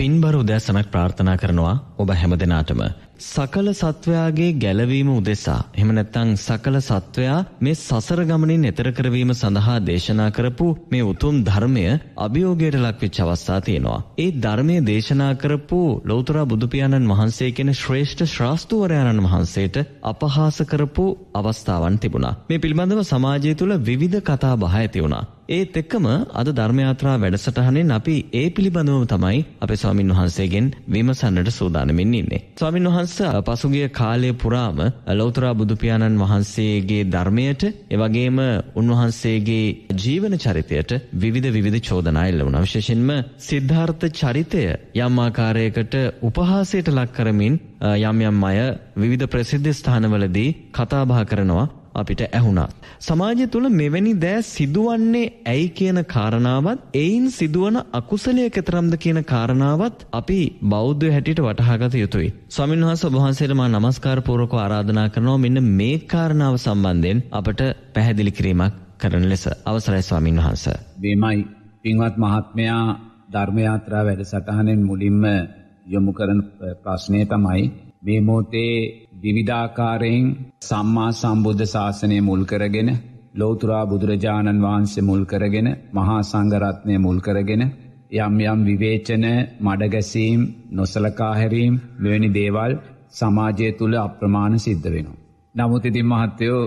පින්බර උදෑසනක් ප්‍රාර්ථනා කරනවා ඔබ හැම දෙනාටම. සකල සත්වයාගේ ගැලවීම උදෙසා එහෙම නැත්නම් සකල සත්වයා මේ සසර ගමනින් එතර කරවීම සඳහා දේශනා කරපු මේ උතුම් ධර්මය අභියෝගයට ලක්වෙච්ච අවස්ථා තියෙනවා. ඒ ධර්මයේ දේශනා කරපු ලෞතර බුදු පියාණන් වහන්සේ කියන ශ්‍රේෂ්ඨ ශ්‍රාස්තුවරයන්න් වහන්සේට අපහාස කරපු අවස්ථාවන් තිබුණා. මේ පිළිබඳව සමාජය තුළ විවිධ කතා බහ ඇති වුණා. ඒත් එක්කම අද ධර්මයාත්‍රා වැඩසටහනෙන් අපි ඒ පිළිබඳවම තමයි අපේ ස්වාමින් වහන්සේගෙන් විමසන්නට සූදානමින් ඉන්නේ. ස්වාමින් වහන්සේ පසුගිය කාලය පුරාම ලෞතර බුදු පියාණන් වහන්සේගේ ධර්මයට එවැගේම උන්වහන්සේගේ ජීවන චරිතයට විවිධ විවිධ චෝදනා එල්ල වුණා. විශේෂයෙන්ම සිද්ධාර්ථ චරිතය යම් ආකාරයකට උපහාසයට ලක් කරමින් යම් යම් අය විවිධ ප්‍රසිද්ධ ස්ථානවලදී කතා බහ කරනවා අපිට ඇහුණා. සමාජය තුළ මෙවැනි දෑ සිදුවන්නේ ඇයි කියන කාරණාවත් එයින් සිදුවන අකුසලය කෙතරම්ද කියන කාරණාවත් අපි බෞද්ධ හැටියට වටහාගත යුතුයි. ස්වාමීන් වහන්සේ ඔබ වහන්සේට මා নমස්කාර පූර්වකව ආරාධනා කරනවා මෙන්න මේ කාරණාව සම්බන්ධයෙන් අපට පැහැදිලි කිරීමක් කරන ලෙස අවසරයි ස්වාමීන් වහන්සේ. මේමයි පින්වත් මහත්මයා ධර්මයාත්‍රා වැඩසටහනෙන් මුලින්ම යොමු කරන ප්‍රශ්නය තමයි මේ මොහොතේ විවිධාකාරයෙන් සම්මා සම්බුද්ධ ශාසනය මුල් කරගෙන ලෝතුරා බුදුරජාණන් වහන්සේ මුල් කරගෙන මහා සංගරත්නය මුල් කරගෙන යම් යම් විවේචන මඩගැසීම් නොසලකාහැරීම් මෙවැනි දේවල් සමාජය තුළ අප්‍රමාණ සිද්ධ වෙනවා. නමුත් ඉතින් මහත්තයෝ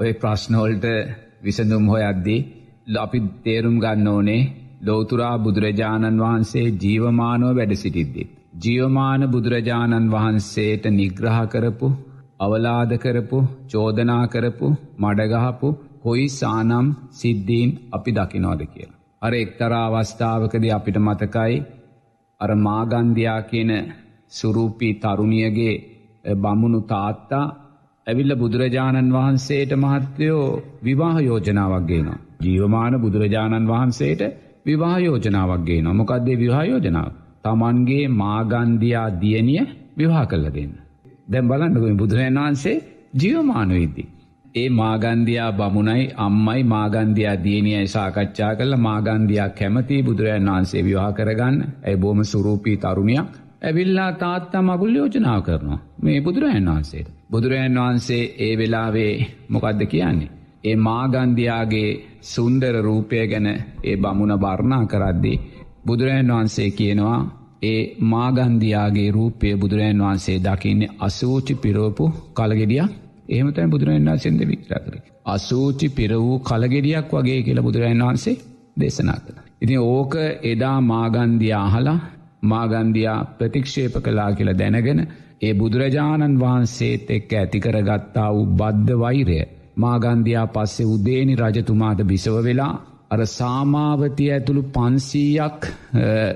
ඔය ප්‍රශ්නවලට විසඳුම් හොයද්දී අපි තේරුම් ගන්න ඕනේ ලෝතුරා බුදුරජාණන් වහන්සේ ජීවමානව වැඩ සිටිද්දිත්. ජියවමාන බුදුරජාණන් වහන්සේට නිග්‍රහ කරපු අවලාද කරපු චෝදනා කරපු මඩගහපු කොයි සානම් සිද්ධීන් අපි දකිනෝද කියලා. අර එක්තරා අවස්ථාවකද අපිට මතකයි අර මාගන්දයා කියන සුරූපී තරුණියගේ බමුණු තාත්තා ඇවිල්ල බුදුරජාණන් වහන්සේට මහත්තයෝ විවාහ යෝජනාවක් ගේනවා. ජීවමාන බුදුරජාණන් වහන්සේට විවාහ යෝජනාවක් ගේනවා මොකක්දේ විවාහ යෝජනාව. තමන්ගේ මාගන්දයා දියණිය විවාහ කළ දෙන්න. දැම් බලන්නකොම බුදුරජන් වහන්සේ ජියවමානුවිද්දී. ඒ මාගන්දයා බමුණයි අම්මයි මාගන්දයා දියණියයි සාකච්ඡා කළ මාගන්දයා කැමති බුදුරජන් වහන්සේ විවාහ කරගන්න ඇයි බෝම සුරූපී තරුණයක් ඇවිල්ලා තාත්තා මගුල් යෝජනාව කරනවා මේ බුදුරජන් වහන්සේට. බුදුරජන් වහන්සේ ඒ වෙලාවේ මොකක්ද කියන්නේ. ඒ මාගන්දයාගේ සුන්දර රූපය ගැන ඒ බමුණ බර්ණා කරද්දී බුදුරජන් වහන්සේ කියනවා ඒ මාගන්දයාගේ රූපය බුදුරජන් වහන්සේ දකින්නේ අසූචි පිරෝපු කළගෙඩියක් එහෙමතයි බුදුරජන් වහන්සේද වික්‍ර කර. අසූචි පිර වූ කළගෙඩියක් වගේ කියලා බුදුරජන් වහන්සේ දේශනා කළ. ඉතින් ඕක එදා මාගන්දිය අහලා මාගන්දයා ප්‍රතික්ෂේප කලා කියලා දැනගෙන ඒ බුදුරජාණන් වහන්සේත් එක්ක ඇතිකරගත්තා වූ බද්ධ වෛරය මාගන්දයා පස්සේ උදේනි රජතුමාට බිසව වෙලා අර සාමාවතිය ඇතුළු පන්සීයක්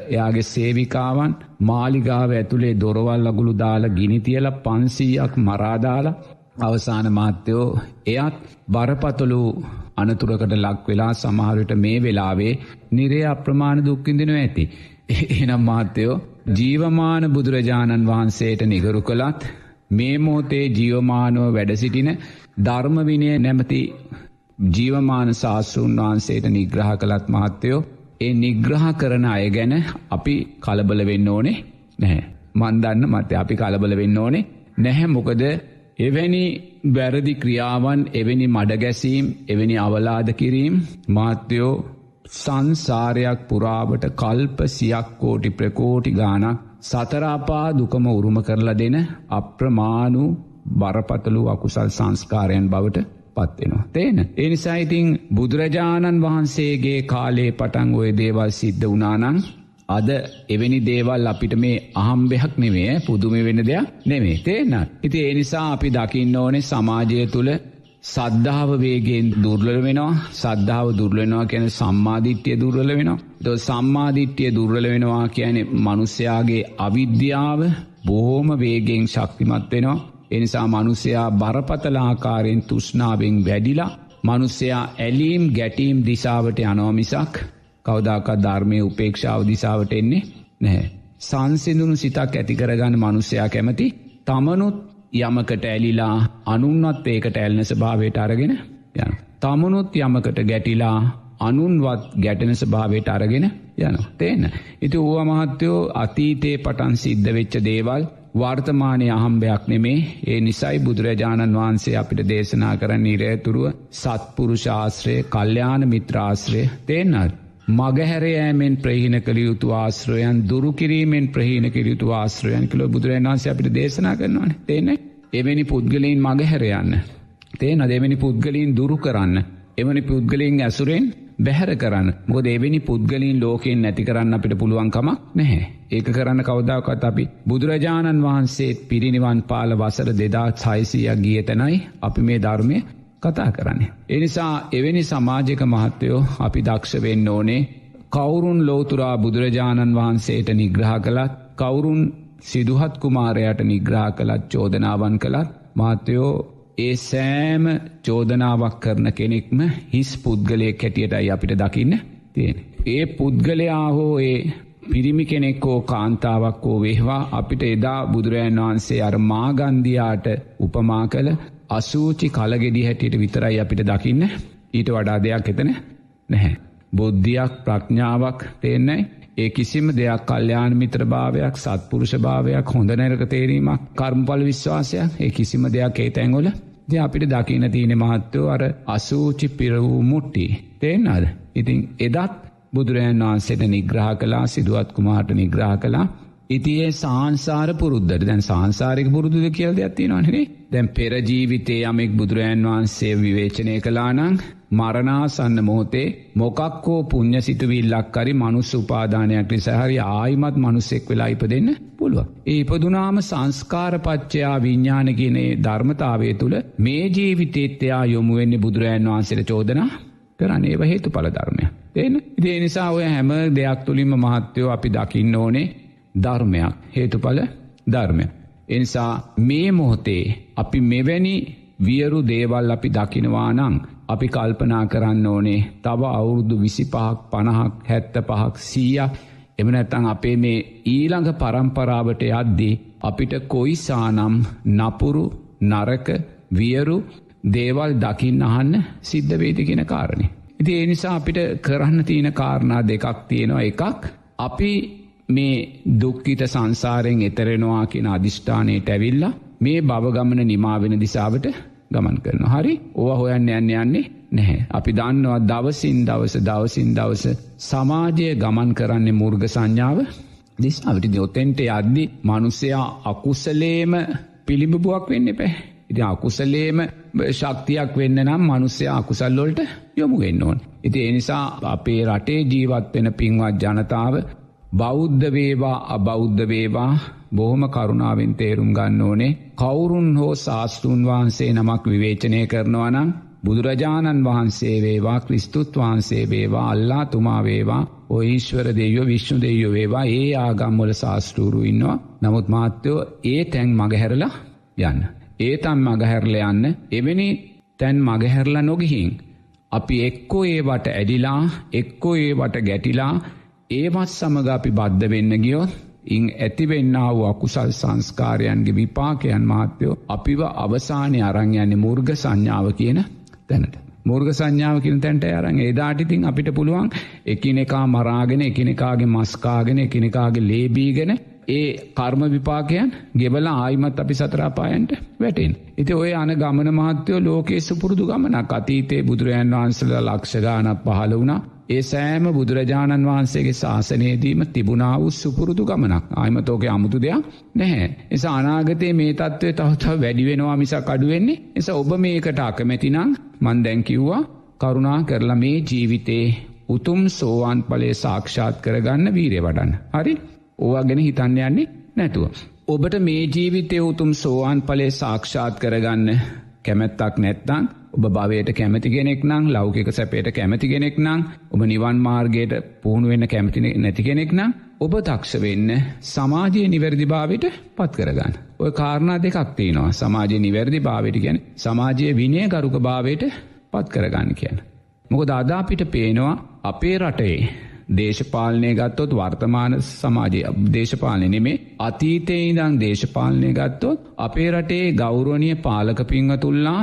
එයාගේ සේවිකාවන් මාලිගාව ඇතුළේ දොරවල් අගුළු දාලා ගිනිතියල පන්සීයක් මරාදාලා අවසාන මාත්‍යයෝ එයත් බරපතලු අනතුරකට ලක් වෙලා සමහරට මේ වෙලාවේ නිරේ අප්‍රමාණ දුක්කිින්දිනව ඇති. එනම් මාත්‍යයෝ ජීවමාන බුදුරජාණන් වහන්සේට නිගරු කළත් මේ මෝතේ ජීවමානුව වැඩසිටින ධර්මවිනය නැමති ජීවමාන ශාස්තෘන් වහන්සේට නිග්‍රහ කළත් මහත්තයෝ ඒ නිග්‍රහ කරන අය ගැන අපි කලබල වෙන්න ඕනේ නැහැ. මන්දන්න මත අපි කලබල වෙන්න ඕනේ නැහැ මොකද එවැනි වැරදි ක්‍රියාවන් එවැනි මඩගැසීම් එවැනි අවලාද කිරීම් මාත්‍යයෝ සංසාරයක් පුරාවට කල්ප සියක් කෝටි ප්‍රකෝටි ගානක් සතරාපා දුකම උරුම කරලා දෙන අප්‍රමාණු බරපතලු අකුසල් සංස්කාරයන් බවට පත්වෙනවා. තේන. එනිසා ඉතිං බුදුරජාණන් වහන්සේගේ කාලේ පටන් ඔය දේවල් සිද්ධ වනානං අද එවැනි දේවල් අපිට මේ අහම්බෙහක් නෙවේ පුදුම වෙන දෙයක් නෙමේ තේනත්. ඉති එනිසා අපි දකින්න ඕනේ සමාජය තුළ සද්ධාව වේගෙන් දුර්ලල වෙනවා සද්ධාව දුර්ලනවා කියන සම්මාධිට්්‍යය දුර්ල වෙනවා. ද සම්මාධිට්්‍යය දුර්ල වෙනවා කියන මනුස්්‍යයාගේ අවිද්‍යාව බොහෝම වේගෙන් ශක්තිමත් වෙනවා. එනිසා මනුස්සයා බරපතලාකාරයෙන් තුෂ්නාවෙන් වැඩිලා මනුස්සයා ඇලීම් ගැටීම් දිසාවට යනෝමිසක් කවදාකත් ධර්මය උපේක්ෂාව දිසාවට එන්නේ නැහැ. සංසිඳුණු සිතක් ඇතිකරගන්න මනුස්සයා කැමති තමනුත් යමකට ඇලිලා අනුන්වත් ඒකට ඇල්නස භාවයට අරගෙන යන. තමනුත් යමකට ගැටිලා අනුන්වත් ගැටෙන ස්භාවයට අරගෙන යන. තේන. ඉති ඕව මහත්තයෝ අතීතයේ පටන් සිද්ධ වෙච්ච දේවල් වර්තමානය අහම්භයක් නෙමේ ඒ නිසයි බුදුරජාණන් වහන්සේ අපිට දේශනා කරන්න නිරේතුරුව සත්පුරුෂාශ්‍රය කල්්‍යාන මිත්‍රාශ්‍රය තේන්නත්. මගහැරයෑමෙන් ප්‍රහීන කළ යුතු ආශ්‍රයන් දුරුකිරීමෙන් ප්‍රහීන කිරයුතු ආශ්‍රයන් කළ බුදුරන් වන්සේ අපිට දේශනා කරනවන තේන එවැනි පුද්ගලයින් මගහැරයන්න. තේ නදෙවැනි පුද්ගලීන් දුරු කරන්න. එවැනි පුද්ගලින් ඇසුරෙන් බැහැර කරන්න මොක දෙවෙනි පුද්ගලින් ලෝකෙන් නැති කරන්න අපිට පුළුවන්කමක් නැහැ. ඒක කරන්න කවදාවකත් අපි බුදුරජාණන් වහන්සේත් පිරිනිවන් පාල වසර දෙදා සයිසියක් ගිය තැනයි අපි මේ ධර්මය කතා කරන්නේ. එනිසා එවැනි සමාජක මහත්තයෝ අපි දක්ෂ වෙන්න ඕනේ කවුරුන් ලෝතුරා බුදුරජාණන් වහන්සේට නිග්‍රහ කළත් කවුරුන් සිදුහත් කුමාරයට නිග්‍රහ කළත් චෝදනාවන් කළත් මාත්‍යයෝ ඒ සෑම චෝදනාවක් කරන කෙනෙක්ම හිස් පුද්ගලය කැටියටයි අපිට දකින්න තියෙන. ඒ පුද්ගලයා හෝ ඒ පිරිමි කෙනෙක් හෝ කාන්තාවක් හෝ වේවා අපිට එදා බුදුරජන් වහන්සේ අර මාගන්දයාට උපමා කළ අසූචි කලගෙඩි හැටියට විතරයි අපිට දකින්න. ඊට වඩා දෙයක් එතන නැහැ. බුද්ධියක් ප්‍රඥාවක් තේන්නයි ඒ කිසිම දෙයක් කල්්‍යයාන මිත්‍ර භාවයක් සත්පුරුෂ භාවයක් හොඳ නැරක තේරීමක් කර්මපල විශ්වාසයක් ඒ කිසිම දෙයක් ඒ තැන්ගොල ද අපිට දකින තියෙන මහත්තෝ අර අසූචි පිරවූ මුට්ටි. තේෙන්න්නද ඉතින් එදත් බුදුරජන් වහන්සේට නිග්‍රහ කලා සිදුවත් කුමාට නිග්‍රහ කලා ඉතියේ සාංසාර පුරුද්ධට දැන් සංසාරික පුරුදුද කියල්ද ඇත්ති නොනේ දැන් පෙරජීවිතේ යමෙක් බුදුරජන් වහන්සේ විවේචනය කලානං මරණාසන්න මොහොතේ මොකක්කෝ පුං්ඥ සිතුවිල්ලක් කරි මනුස්ස උපාදානයක් නිසාහරි ආයිමත් මනුස්සෙක් වෙලා ඉප දෙන්න පුළුව. ඒ ඉපදුනාම සංස්කාරපච්චයා විඤ්ඥාන කියනේ ධර්මතාවය තුළ මේ ජීවිතේත්‍යයා යොමුවෙන්නේ බුදුරජන් වහන්සේට චෝදනා කරන්න ඒව හේතු පල ධර්මය. එන ඉදේ නිසා ඔය හැම දෙයක් තුළින්ම මහත්තයෝ අපි දකින්න ඕනේ ධර්මයක් හේතුඵල ධර්මය. එනිසා මේ මොහොතේ අපි මෙවැනි වියරු දේවල් අපි දකිනවානං අපි කල්පනා කරන්න ඕනේ තව අවුරුදු විසි පහක් පණහක් හැත්ත පහක් සීයක් එමනැත්තං අපේ මේ ඊළඟ පරම්පරාවට යද්දී අපිට කොයිසානම් නපුරු නරක වියරු දේවල් දකින්න අහන්න සිද්ධ වේදිගෙන කාරණය. ඉති ඒ නිසා අපිට කරන්න තියෙන කාරණා දෙකක් තියෙනවා එකක් අපි මේ දුක්කිත සංසාරයෙන් එතරෙනවා කියෙන අධිෂ්ඨානයට ඇවිල්ලා මේ බවගමන නිමාවෙන දිසාවට ගමන් කරන හරි ඕ හොයන්න යන්න යන්නේ නැහැ. අපි දන්නවා දවසින් දවස දවසින් දවස සමාජය ගමන් කරන්නේ මුර්ග සංඥාව දිස්ාවට යොතෙන්ට යද්දි මනුස්සයා අකුසලේම පිළිබබුවක් වෙන්න පැ. ඉති අකුසලේම ශක්තියක් වෙන්න නම් මනුස්සයා අකුසල්ලොල්ට යොමු වෙන්න ඕන්. ඉති එනිසා අපේ රටේ ජීවත් වෙන පින්වත් ජනතාව බෞද්ධ වේවා අබෞද්ධ වේවා බොහොම කරුණාවෙන් තේරුම් ගන්න ඕනේ කවුරුන් හෝ ශාස්තෘන් වහන්සේ නමක් විවේචනය කරනවනම් බුදුරජාණන් වහන්සේ වේවා ක්‍රිස්තුත් වහන්සේ වේවා අල්ලා තුමා වේවා ඔයිශ්වර දෙයෝ විශ්ණු දෙයෝ වේවා ඒ ආගම්වල ශාස්තෘරු ඉන්නවා නමුත් මාත්‍යයෝ ඒ තැන් මගහැරලා යන්න. ඒ තම් මගහැරල යන්න එවැනි තැන් මගහැරලා නොගිහින්. අපි එක්කෝ ඒවට ඇඩිලා එක්කෝ ඒවට ගැටිලා ඒවත් සමග අපි බද්ධ වෙන්න ගියොත් ඉං ඇතිවෙන්නා වූ අකුසල් සංස්කාරයන්ගේ විපාකයන් මාත්‍යයෝ අපිව අවසානය අරං යන්නේ මුර්ග සංඥාව කියන තැනට. මුර්ග සංඥාව කියන තැන්ට අරන් ඒදාටිතින් අපිට පුළුවන් එකිනෙකා මරාගෙන එකිනෙකාගේ මස්කාගෙන එකිනෙකාගේ ලේබීගෙන ඒ කර්ම විපාකයන් ගෙබල ආයිමත් අපි සතරාපායන්ට වැටෙන්. ඉති ඔය අන ගමන මහත්‍යයෝ ලෝකයේ සුපුරුදු ගමනක් අතීතේ බුදුරජන් වහන්සල ලක්ෂගානක් පහළ වුණා ඒ සෑම බුදුරජාණන් වහන්සේගේ ශාසනයේදීම තිබුණා වූ සුපුරුදු ගමනක් ආයමතෝක අමුතු දෙයක් නැහැ. එස අනාගතයේ මේ තත්ත්වය තවතව වැඩිවෙනවා මිසක් අඩුවෙන්නේ එස ඔබ මේකට අකමැතිනං මන් දැන්කිව්වා කරුණා කරලා මේ ජීවිතේ උතුම් සෝවාන් පලේ සාක්ෂාත් කරගන්න වීරය වඩන්න. හරි ඕවා ගැන හිතන්න යන්නේ නැතුව. ඔබට මේ ජීවිතය උතුම් සෝවාන් පලේ සාක්ෂාත් කරගන්න කැමැත්තක් නැත්තං ඔබ භවයට කැමති කෙනෙක් නම් ලෞකික සැපේට කැමති කෙනෙක් නම් ඔබ නිවන් මාර්ගයට පුහුණු වෙන්න කැමති නැති කෙනෙක් නම් ඔබ තක්ෂ වෙන්න සමාජයේ නිවැරදි භාවට පත් කරගන්න. ඔය කාරණා දෙකක් තියෙනවා සමාජය නිවැරදි භාවට ගැන සමාජයේ විනය ගරුක භාවයට පත් කරගන්න කියන. මොකද අදාපිට පේනවා අපේ රටේ දේශපාලනය ගත්තොත් වර්තමාන සමාජය දේශපාලනය නෙමේ අතීතයේ ඉදං දේශපාලනය ගත්තොත් අපේ රටේ ගෞරුවනිය පාලක පින්වතුල්ලා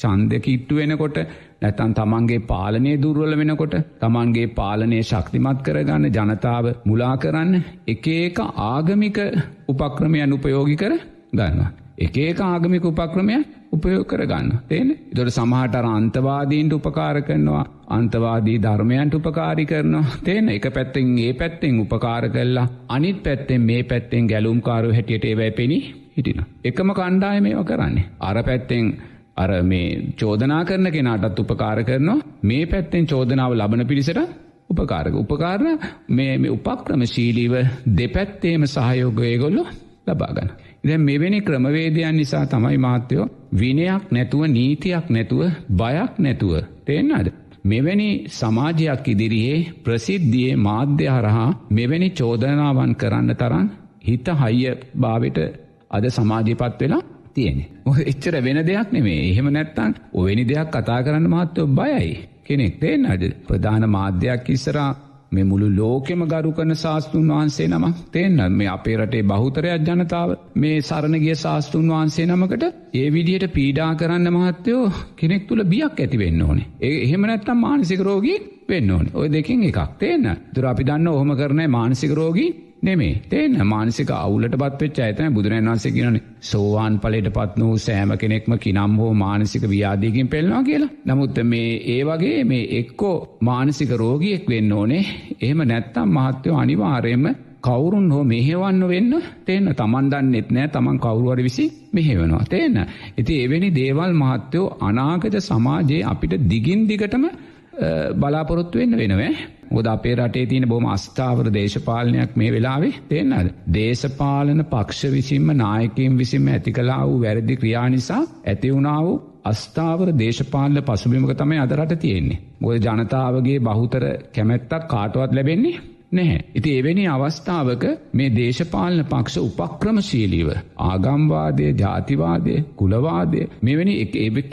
චන්ද කිට්ටු වෙනකොට නැතන් තමන්ගේ පාලනය දුර්වල වෙනකොට තමන්ගේ පාලනය ශක්තිමත් කරගන්න ජනතාව මුලා කරන්න එක ඒක ආගමික උපක්‍රමයන් උපයෝගි කර ගන්නවා. එක ඒක ආගමික උපක්‍රමය උපයෝ කරගන්න. තේන දොට සමහටර අන්තවාදීන්ට උපකාර කරනවා අන්තවාදී ධර්මයන්ට උපකාරි කරනවා. තේන එක පැත්තෙන් ඒ පැත්තෙන් උපකාර කරලා අනිත් පැත්තෙන් මේ පැත්තෙන් ගැලුම්කාරු හැටියට ඒවැ පෙනි හිටින. එකම කණ්ඩාය මේව කරන්නේ. අර පැත්තෙන් අර මේ චෝදනා කරන කෙනාටත් උපකාර කරනවා. මේ පැත්තෙන් චෝදනාව ලබන පිරිසට උපකාරක උපකාරණ මේ උපක්‍රම ශීලීව දෙපැත්තේම සහයෝගයගොල්ලො ලබාගන්න. ඉද මෙවැනි ක්‍රමවේදයන් නිසා තමයි මාත්‍යයෝ විනයක් නැතුව නීතියක් නැතුව බයක් නැතුව තෙන්නද. මෙවැනි සමාජයක් ඉදිරියේ ප්‍රසිද්ධියයේ මාධ්‍ය හරහා මෙවැනි චෝදනාවන් කරන්න තරන් හිත හයිය භාවට අද සමාජීපත් වෙලා තියෙන. එච්චර වෙන දෙයක් නෙමේ එහෙම නැත්තන් ඔවැනි දෙයක් කතා කරන්න මහත්තව බයයි කෙනෙක් තේෙන් අද ප්‍රධාන මාධ්‍යයක් ඉස්සරා මේ මුළු ලෝකෙම ගරු කන ශාස්තෘන් වහන්සේ නම තේන්න. මේ අපේ රටේ බහුතරයක් ජනතාව මේ සරණගිය ශාස්තෘන් වහන්සේ නමකට ඒ විදියට පීඩා කරන්න මහත්තයෝ කෙනෙක් තුළ බියක් ඇති වෙන්න ඕනේ. ඒ එහෙම නැත්තම් මානසික රෝගී වෙන්න ඕනේ. ඔය දෙකින් එකක් තේන්න. තුර අපි දන්න ඔහොම කරනය මානසික රෝගී නෙමේ තේන මානසික අවුලට පත්වෙච්ච ඇතන බුදුරන් වන්සේ කියනන සෝවාන් පලට පත් වූ සෑම කෙනෙක්ම කිනම් හෝ මානසික ව්‍යාදීකින් පෙල්වා කියලා. නමුත් මේ ඒ වගේ මේ එක්කෝ මානසික රෝගියෙක් වෙන්න ඕනේ. එහෙම නැත්තම් මහත්‍යයෝ අනිවාරයෙන්ම කවුරුන් හෝ මෙහෙවන්න වෙන්න තේන්න තමන් දන්නෙත් නෑ තමන් කවුරුවර විසි මෙහෙවෙනවා. තේන්න. ඇති එවැනි දේවල් මහත්තයෝ අනාගත සමාජයේ අපිට දිගින් දිගටම බලාපොරොත්තු වෙන්න වෙනවේ. ගොද අපේ රටේ තියෙන බොම අස්ථාවර දේශපාලනයක් මේ වෙලාවේ තෙන්නද. දේශපාලන පක්ෂ විසින්ම නායකම් විසින්ම ඇති කලා වූ වැරදි ක්‍රියා නිසා ඇතිවුණා වූ අස්ථාවර දේශපාලන පසුබිමක තමයි අදරට තියෙන්නේ. ගොද ජනතාවගේ බහුතර කැමැත්තක් කාටුවත් ලැබෙන්නේ නැහැ. ඉති එවැනි අවස්ථාවක මේ දේශපාලන පක්ෂ උපක්‍රමශීලීව ආගම්වාදය ජාතිවාදය කුලවාදය මෙවැනි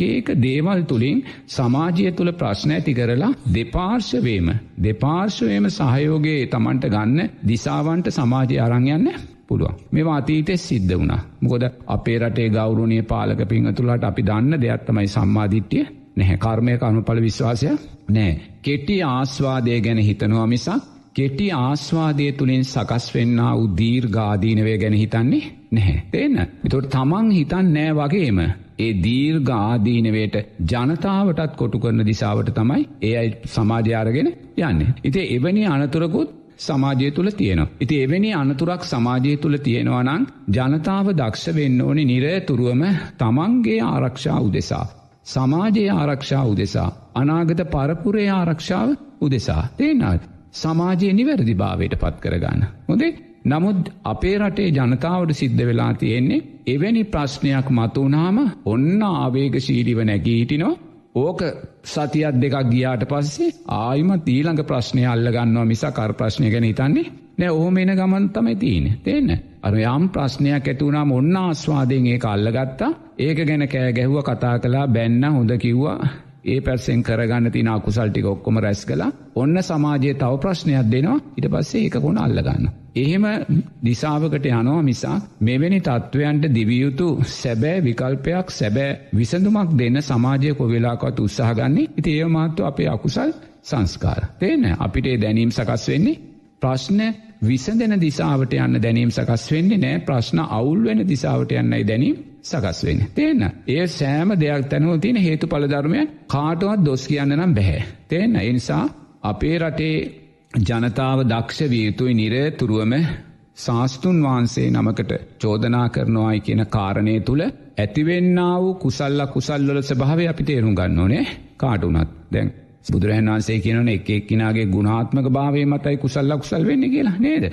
එක දේවල් තුළින් සමාජය තුළ ප්‍රශ්න ඇති කරලා දෙපාර්ශවේම දෙපාර්ශවයම සහයෝගේ තමන්ට ගන්න දිසාවන්ට සමාජය අරංයන්න පුළුවන්. මේ අතීතෙ සිද්ධ වුණ. මොකොද අපේ රටේ ගෞරුණය පාලක පිංහතුළට අපි දන්න දෙයක් තමයි සම්මාධිට්්‍යය නැහැ. කර්මය කනුපල විශ්වාසය නෑ කෙටි ආස්වාදය ගැන හිතනවා මිසක් කෙටි ආස්වාදය තුළින් සකස් වෙන්න උදීර් ගාදීනවය ගැන හිතන්නේ නැහැ. තිෙන්න. එතොට තමන් හිතන් නෑ වගේම. ඒ දීර් ගාදීනවයට ජනතාවටත් කොටු කරන දිසාවට තමයි ඒ අයි සමාජයාරගෙන යන්න. ඉති එවැනි අනතුරකුත් සමාජය තුළ තියෙනවා. ඉති එවැනි අනතුරක් සමාජය තුළ තියෙනවා නං ජනතාව දක්ෂ වෙන්න ඕනි නිරයතුරුවම තමන්ගේ ආරක්ෂා උදෙසා. සමාජයේ ආරක්ෂා උදෙසා. අනාගත පරපුරේ ආරක්ෂාව උදෙසා. තේනාත්. සමාජය නිවැරදි භාවයට පත් කරගන්න. හොදේ නමුත් අපේ රටේ ජනතාවට සිද්ධ වෙලා තියෙන්නේ එවැනි ප්‍රශ්නයක් මතුනාම ඔන්න ආවේගශීලිව නැගීටිනෝ ඕක සතියත් දෙකක් ගියාට පස්සේ ආයිම තීළඟ ප්‍රශ්නය අල්ලගන්නවා මිසා කර ප්‍රශ්නය ගැන හිතන්නේ නෑ. ඕහම එන ගමන් තමයි තියෙන තියන්න අර යම් ප්‍රශ්නයක් ඇතුවුණාම ඔන්න ආස්වාදයෙන් ඒ අල්ලගත්තා. ඒක ගැන කෑ ගැහුව කතා කලා බැන්න හොඳ කිව්වා. ඒ පැස්සෙන් කරගන්න තින අකුසල්ටික ඔක්කොම රැස් කලා ඔන්න සමාජයේ තව ප්‍රශ්නයක් දෙනවා. ඉට පස්සේ ඒක කොන අල්ලගන්න. එහෙම දිසාාවකට යනවා මිසා මෙවැනි තත්ත්වයන්ට දිවියයුතු සැබෑ විකල්පයක් සැබෑ විසඳුමක් දෙන්න සමාජය කොවෙලාකත් උත්සාහගන්නේ ඉති ඒ මාත්තු අපේ අකුසල් සංස්කාර. තේන අපිට දැනීම් සකස් වෙන්නේ? ප්‍රශ්න විසඳෙන දිසාාවට යන්න දැනීම් සකස් වෙන්නේ නෑ. ප්‍රශ්න අවුල් වෙන දිසාාවට යන්නයි දැනීම්. සකස් වෙන. තියන්න ඒ සෑම දෙයක් තැනුව තියෙන හේතු පලධර්මය කාටුවත් දොස් කියන්න නම් බැහැ. තියන්න එනිසා අපේ රටේ ජනතාව දක්ෂ වියයුතුයි නිරය තුරුවම ශාස්තුන් වහන්සේ නමකට චෝදනා කරනවායි කියන කාරණය තුළ ඇතිවෙන්න වූ කුසල්ල කුසල්ලොල ස්භාව අපි තේරුම් ගන්න ඕනේ කාටුනත් දැන්. බුදුරහන් වන්සේ කියනන එක එක්කිනාගේ ගුණාත්මක භාවය මතයි කුසල්ල කුසල් වෙන්න කියලා නේද.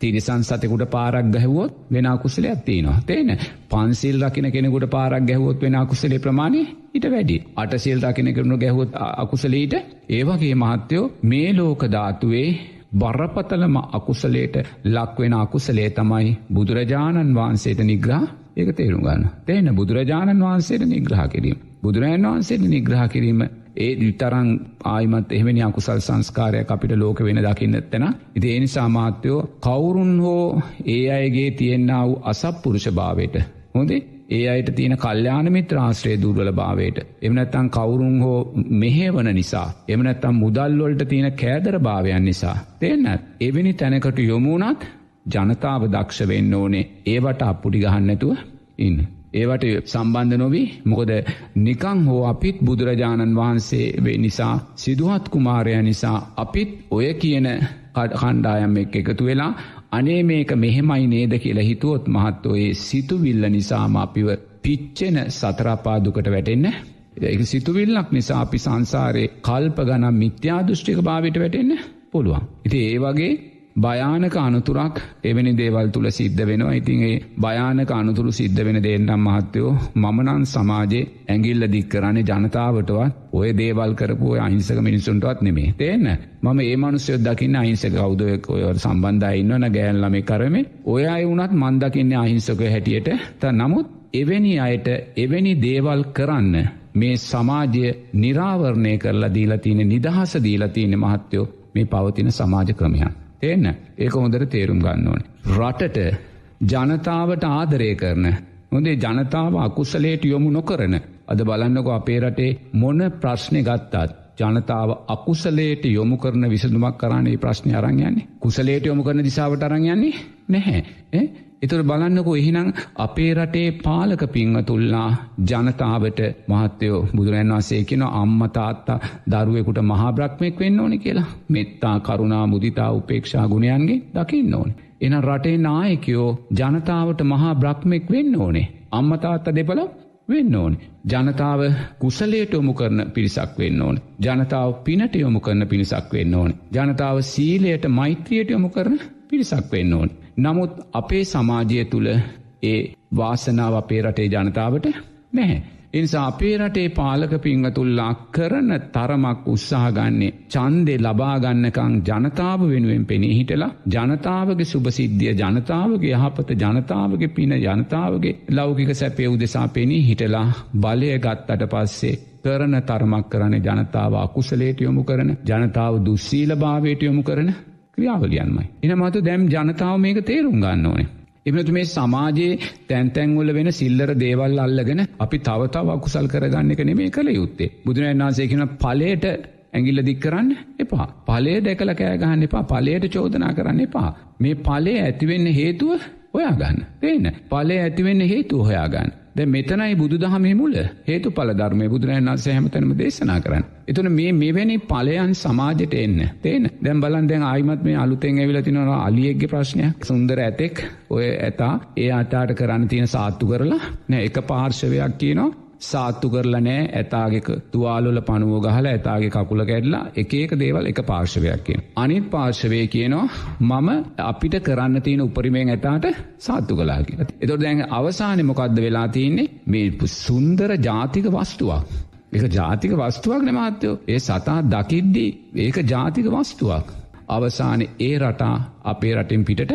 තිරිසන් සතකුට පාරක් ගැහවොත් වෙන කුසලයක් තියනවා. තේන? පන්සිල් රකින කෙනෙකුට පාරක් ගැහවොත් වෙන කුසලේ ප්‍රමාණය ඉට වැඩි. අටසිල් රකින කරනු ගැහොත් අකුසලීට ඒවගේ මහත්තයෝ මේ ලෝක ධාතුවේ බරපතලම අකුසලේට ලක්වෙන අකුසලේ තමයි බුදුරජාණන් වහන්සේට නිග්‍රහ. ඒක තේරුම් ගන්න. තේන? බුදුරජාණන් වහන්සේට නිග්‍රහ කිරීම. බුදුරජාන් වහන්සේට නිග්‍රහ කිරීම ඒ විතරං ආයිමත් එහෙමනි අකුසල් සංස්කාරයක් අපිට ලෝක වෙන දකින්න එත්තෙන ඉති එනි සාමාත්‍යයෝ කවුරුන් හෝ ඒ අයගේ තියෙන්න්න වූ අසප්පුරුෂ භාවයට හොදේ ඒ අයට තියෙන කල්්‍යාන මිත්‍ර ආශ්‍රය දුර්වල භාවයට. එමනැත්තන් කවුරුන් හෝ මෙහේවන නිසා එමනැත්තම් මුදල්වොල්ට තියෙන කෑදර භාවයන් නිසා දෙන්නත් එවැනි තැනකට යොමුණත් ජනතාව දක්ෂ වෙන්න ඕනේ. ඒවට අපපුඩි ගහන්නැතුව ඉන්න. ඒවට සම්බන්ධ නොවී. මොකද නිකං හෝ අපිත් බුදුරජාණන් වහන්සේ නිසා සිදුහත් කුමාරය නිසා අපිත් ඔය කියන කණ්ඩායම් එක් එකතු වෙලා අනේ මේක මෙහෙමයි නේද? කියලා හිතුවොත් මහත්තෝයේ සිතුවිල්ල නිසාම අපිව පිච්චෙන සතරාපාදුකට වැටෙන්න. ඒක සිතුවිල්ලක් නිසා අපි සංසාරයේ කල්ප ගනම් මිත්‍යාදෘෂ්ටික භාවිට වැටෙන්න පුළුවන්. ඉති ඒ වගේ භයානක අනුතුරක් එවැනි දේවල් තුළ සිද්ධ වෙනවා. ඉතින් ඒ භයානක අනුතුරු සිද්ධ වෙන දේන්නම් මහත්තයෝ මමනන් සමාජයේ ඇගිල්ල දික්කරන්නේ ජනතාවටවත් ඔය දේවල් කරපු අහිංසක මිනිසුන්ටවත් නෙමේ තේන්න? මම ඒ මනුස්්‍යයොත් දකින්න අහිංසක කවුදයක් ඔය සම්බන්ධයින්නවන ගෑන්ලම කරමේ. ඔය අය වුනත් මන්දකින්න අහිංසක හැටියට. ත නමුත් එවැනි අයට එවැනි දේවල් කරන්න මේ සමාජය නිරාවරණය කරලා දීලා තියෙන නිදහස දීලා තියෙන මහත්තයෝ මේ පවතින සමාජ ක්‍රමයන්. එන්න ඒක හොඳට තේරුම් ගන්න ඕන. රටට ජනතාවට ආදරය කරන හොඳේ ජනතාව අකුසලේට යොමු නොකරන අද බලන්නකො අපේ රටේ මොන ප්‍රශ්නය ගත්තාත් ජනතාව අකුසලේට යොමු කරන විසඳුමක් කරන්නේ ප්‍රශ්නය අරංයන්නේ කුසලේට යොමු කරන දිසාාවට අරංයන්නේ නැහැ. එතුර බලන්නකෝ එහිනම් අපේ රටේ පාලක පිංහතුල්ලා ජනතාවට මහත්තයෝ බුදුරන් වසේ කෙන අම්මතාත්තා දරුවෙකුට මහාබ්‍රක්්මෙක් වෙන්න ඕනි කියලා මෙත්තා කරුණා මුදිතා උපේක්ෂා ගුණයන්ගේ දකින්න ඕන. එන රටේ නායකයෝ ජනතාවට මහා බ්‍රක්්මෙක් වෙන්න ඕනේ. අම්මතාත්ත දෙපල වෙන්න ඕන. ජනතාව කුසලයට යොමු කරන පිරිසක් වෙන්න ඕන. ජනතාව පිනට යොමු කරන පිණිසක් වෙන්න ඕන. ජනතාව සීලයට මෛත්‍රියයට යොමු කරන පිරිසක් වෙන්න ඕන්. නමුත් අපේ සමාජය තුළ ඒ වාසනාව අපේ රටේ ජනතාවට නැහැ. එනිසා අපේ රටේ පාලක පිංහතුල්ලා කරන තරමක් උත්සාහගන්නේ චන්දෙ ලබාගන්නකං ජනතාව වෙනුවෙන් පෙනී හිටලා ජනතාවගේ සුභසිද්ධිය ජනතාවගේ යහපත ජනතාවගේ පින ජනතාවගේ ලෞකික සැපය උදෙසා පෙනී හිටලා බලය ගත්තට පස්සේ කරන තරමක් කරන ජනතාව අකුසලේට යොමු කරන ජනතාව දුස්සීල භාවයට යොමු කරන ක්‍රියාවලියන්මයි. එන මතු දැම් ජනතාව මේක තේරුම් ගන්න ඕනේ. එමනතු මේ සමාජයේ තැන්තැන්වල වෙන සිල්ලර දේවල් අල්ලගෙන අපි තවතාව අකුසල් කරගන්න එක නෙමේ කළ යුත්තේ. බුදුරන් වන්සේ කියන පලේට ඇගිල්ල දික් කරන්න එපා. පලේ දැකල කෑගහන්න එපා පලේට චෝදනා කරන්න එපා. මේ පලේ ඇතිවෙන්න හේතුව හොයාගන්න. තේන පලේ ඇතිවෙන්න හේතු හොයාගන්න. දැ මෙතනයි බුදු දහමේ මුල හේතු පල ධර්මය බුදුරන් වන්සේ හැමතනම දේශනා කරන්න. එතුන මේ මෙවැනි පලයන් සමාජයට එන්න. තේන? දැම් බලන් දැන් ආයිමත් මේ අලුතෙන් ඇවිල තිනවා අලියෙක්ගේ ප්‍රශ්නයක්. සුන්දර ඇතෙක් ඔය ඇතා ඒ අතාට කරන්න තියෙන සාත්තු කරලා නෑ එක පාර්ශවයක් කියනවා. සාත්තු කරලා නෑ ඇතාගෙක තුවාලොල පනුව ගහලා ඇතාගේ කකුල කැඩලා එක ඒක දේවල් එක පාර්ශවයක් කිය. අනිත් පාර්ශවය කියනවා මම අපිට කරන්න තියෙන උපරිමයෙන් ඇතාට සාත්තු කලා කියලා. එතොට දැන් අවසානය මොකක්ද වෙලා තියන්නේ මේ සුන්දර ජාතික වස්තුවක්. එක ජාතික වස්තුවක් නමාත්‍යයෝ ඒ සතා දකිද්දී ඒක ජාතික වස්තුවක්. අවසාන ඒ රටා අපේ රටින් පිටට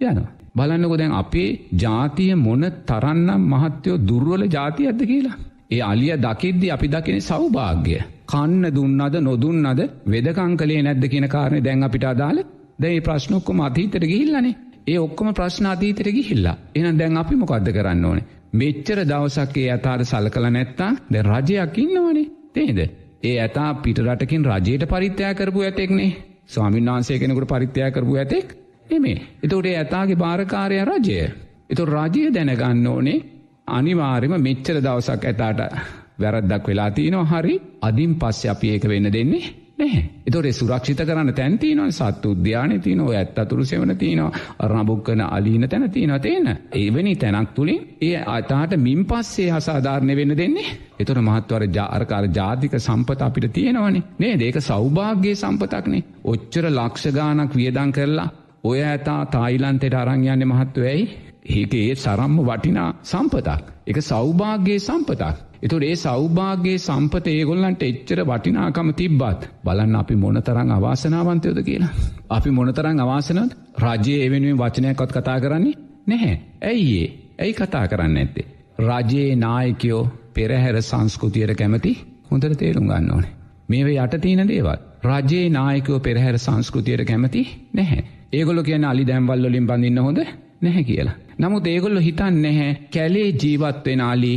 යනවා. බලන්නකො දැන් අපේ ජාතිය මොන තරන්නම් මහත්තයෝ දුර්වල ජාති ඇද කියලා. ඒ අලිය දකිද්දි අපි දකින සෞභාග්‍ය. කන්න දුන්නද නොදුන්නද වෙදකං කලේ නැද්ද කියන කාරණය දැන් අපිට අදාළ. දැයි ප්‍රශ්නොක්කොම අතීතයට ගිහිල්ලනේ. ඒ ඔක්කොම ප්‍රශ්න අතීතයට ගිහිල්ලා. එන දැන් අපි මොකක්ද කරන්න ඕනේ? මෙච්චර දවසක්ගේ ඇතාට සල කළ නැත්තා ද රජයක් ඉන්නවනේ. තේද? ඒ ඇතා පිටරටකින් රජයට පරිත්‍යයා කරපු ඇතෙක්නේ. ස්වාමින් වහන්සේ කෙනෙකුට පරිත්‍යයා කරපු ඇතෙක්. එමේ එතෝට ඇතාගේ භාරකාරය රජය එතු රජය දැනගන්න ඕනේ අනිවාර්යම මෙච්චර දවසක් ඇතාට වැරද්දක් වෙලා තියනවා හරි අදින් පස්ස අපි ඒක වෙන්න දෙන්නේ නැහැ. එතොට සුරක්ෂිත කරන්න තැන්තිනව සත්තු උද්‍යානය තියන ඔය ඇත් අතුරු සෙවන තියනවා රබුක්කන අලීන තැන තියෙන තියෙන. ඒවැනි තැනක් තුළින් ඒ අතාට මින් පස්සේ අසාධාරණය වෙන්න දෙන්නේ. එතොට මහත්වර ජාරකාර ජාතික සම්පත අපිට තියෙනවනි නේ ඒක සෞභාග්‍යයේ සම්පතක්නේ. ඔච්චර ලක්ෂගානක් වියදං කරලා ඔය ඇතා තායිලන්තෙට අරංයන්න මහත්වයයි ඒක ඒ සරම්ම වටිනා සම්පතක්. එක සෞභාග්‍යයේ සම්පතක්. එතුට ඒ සෞභාග්‍යයේ සම්පත ඒගොල්ලන්ට එච්චර වටිනාකම තිබ්බත් බලන්න අපි මොනතරං අවාසනාවන්තයෝද කියලා. අපි මොනතරං අවාසනත් රජයේ එවෙනුවෙන් වචනයකොත් කතා කරන්නේ නැහැ. ඇයි ඒ ඇයි කතා කරන්න ඇත්තේ. රජයේ නායකයෝ පෙරහැර සංස්කෘතියට කැමති හොඳට තේරුම් ගන්න ඕනේ. මේව යට තියෙන දේවල්. රජයේ නායකෝ පෙරහැර සංස්කෘතියට කැමති නැහැ. ඒගොල කියන අලි දැම්වල්ලොලින් බඳන්න හොඳ නැහැ කියලා. නමුත් ඒගොල්ලො හිතන් නැහැ කැලේ ජීවත් වෙනාලි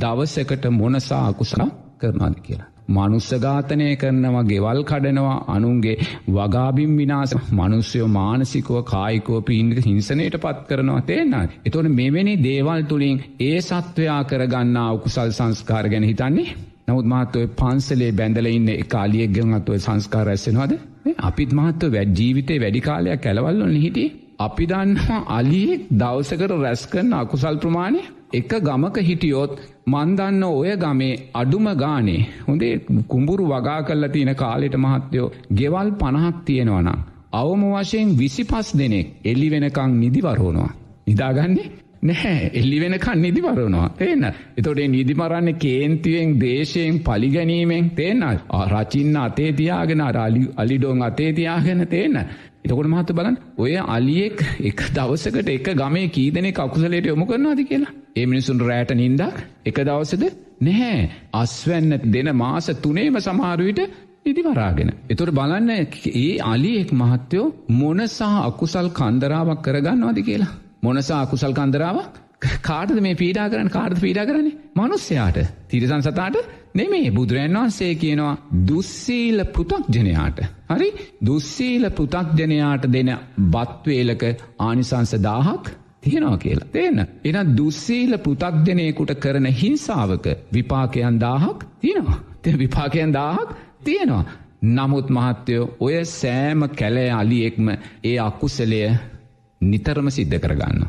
දවසකට මොනසා අකුසා කරනාද කියලා. මනුස්සඝාතනය කරනවා ගෙවල් කඩනවා අනුන්ගේ වගාබිම් විනාස මනුස්්‍යයෝ මානසිකව කායිකෝ පීන්ක හිංසනයට පත් කරනවා තේන්න. එතොට මෙවැනි දේවල් තුළින් ඒ සත්වයා කරගන්න උකුසල් සංස්කාර ගැන හිතන්නේ. නමුත් මහත්වය පන්සලේ බැඳල ඉන්න කාලියෙක් ගෙන්ත්ව සංස්කාර ඇස්සෙනවාද අපිත් මහත්ව වැඩ ජීවිතය වැඩි කාලයක් කැලවල්ලොන්න හිටිය අපි දන්නවා අලියෙක් දවසකට රැස් කරන අකුසල් ප්‍රමාණය එක ගමක හිටියොත් මන්දන්න ඔය ගමේ අඩුම ගානේ හොඳේ කුඹුරු වගා කල්ල තියෙන කාලෙට මහත්තයෝ ගෙවල් පණහක් තියෙනවනම්. අවම වශයෙන් විසි පස් දෙනෙක් එල්ලි වෙනකං නිදිවරෝනවා. නිදාගන්නේ නැහැ එල්ලි වෙනකන් නිදිවරනවා තේන්න එතොටේ නිදිමරන්න කේන්තියෙන් දේශයෙන් පලිගැනීමෙන් තේන්න රචින්න අතේ තියාගෙන අරලි අලිඩෝන් අතේ තියාගෙන තේන්න එතකොට මහත බලන් ඔය අලියෙක් එක දවසකට එක ගමේ කීදනෙ කකුසලට යොමු කරනවාද කියලා. ඒ මිනිසුන් රෑට නින්දක් එක දවසද නැහැ අස්වැන්න දෙන මාස තුනේම සමහරුවිට ඉදිවරාගෙන. එතොට බලන්න ඒ අලියෙක් මහත්තයෝ මොනසා අකුසල් කන්දරාවක් කරගන්නවාද කියලා. මොනසා අකුසල් කන්දරාවක් කාටද මේ පීඩා කරන්න කාර්ද පීඩා කරන්නේ මනුස්්‍යයාට තිරසන් සතාට නෙමේ බුදුරන් වහන්සේ කියනවා දුස්සීල පෘතක්ජනයාට. හරි දුස්සීල පෘතක්ජනයාට දෙන බත්වේලක ආනිසංස දාහක් තියෙනවා කියලා. තේන. එන දුස්සීල පෘතක්ජනයකුට කරන හිංසාවක විපාකයන් දාහක් තියෙනවා. තෙ විපාකයන් දාහක් තියෙනවා. නමුත් මහත්තයෝ ඔය සෑම කැලෑ අලියෙක්ම ඒ අකුසලය නිතරම සිද්ධ කරගන්න.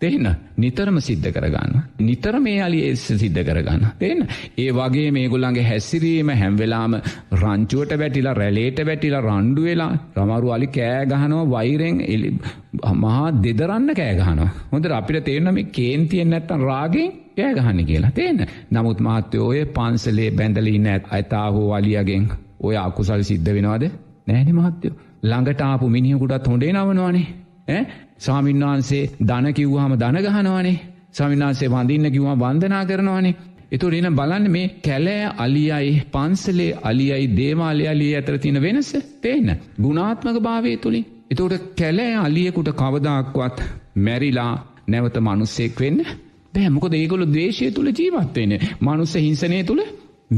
තේන නිතරම සිද්ධ කරගන්න. නිතර මේ අලි එස් සිද්ධ කරගන්න. තේන ඒ වගේ මේගොල්ලන්ගේ හැසිරීම හැම්වෙලාම රංචුවට වැටිලා රැලේට වැටිලා රණ්ඩු වෙලා රමරු අලි කෑගහනෝ වෛරෙන් එලි මහා දෙදරන්න කෑගහනවා. හොඳ අපිට තේරනම කේන්තියෙන් නැත්තන් රාගෙන් කෑගහන්න කියලා තේන. නමුත් මාත්‍යය ඔය පන්සලේ බැඳලී නැත් අයිතාහෝ අලියගෙන් ඔය අකුසල් සිද්ධ වෙනවාද නෑන මහත්තයෝ. ළඟටාපු මිනිියකුටත් හොඳේ නවනවානේ. ස්වාමින්වහන්සේ දන කිව්වාම දනගහනවානේ සමින්නාන්සේ වඳන්න කිවවා වන්දනා කරනවානේ. එතු රෙන බලන්න මේ කැලෑ අලියයි පන්සලේ අලියයි දේවාලය අලිය ඇතර තින වෙනස තේන්න. ගුණාත්මක භාවය තුළින් එතෝට කැලෑ අලියකුට කවදක්වත් මැරිලා නැවත මනුස්සෙක් වෙන්න බෑමොක දේගොලු දේශය තුළ ජීවත්වෙන මනුස්ස හිංසනය තුළ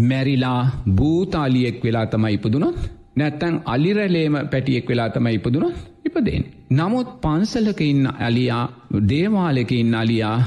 මැරිලා භූතාලියෙක් වෙලා තමයි ඉපදුනොත් නැත්තැන් අලිරැලේම පැටියෙක් වෙලා තමයි ඉපදුනොත් ඉපදෙන්. නමුත් පන්සලක ඉන්න අලියා දේවාලෙක ඉන්න අලියා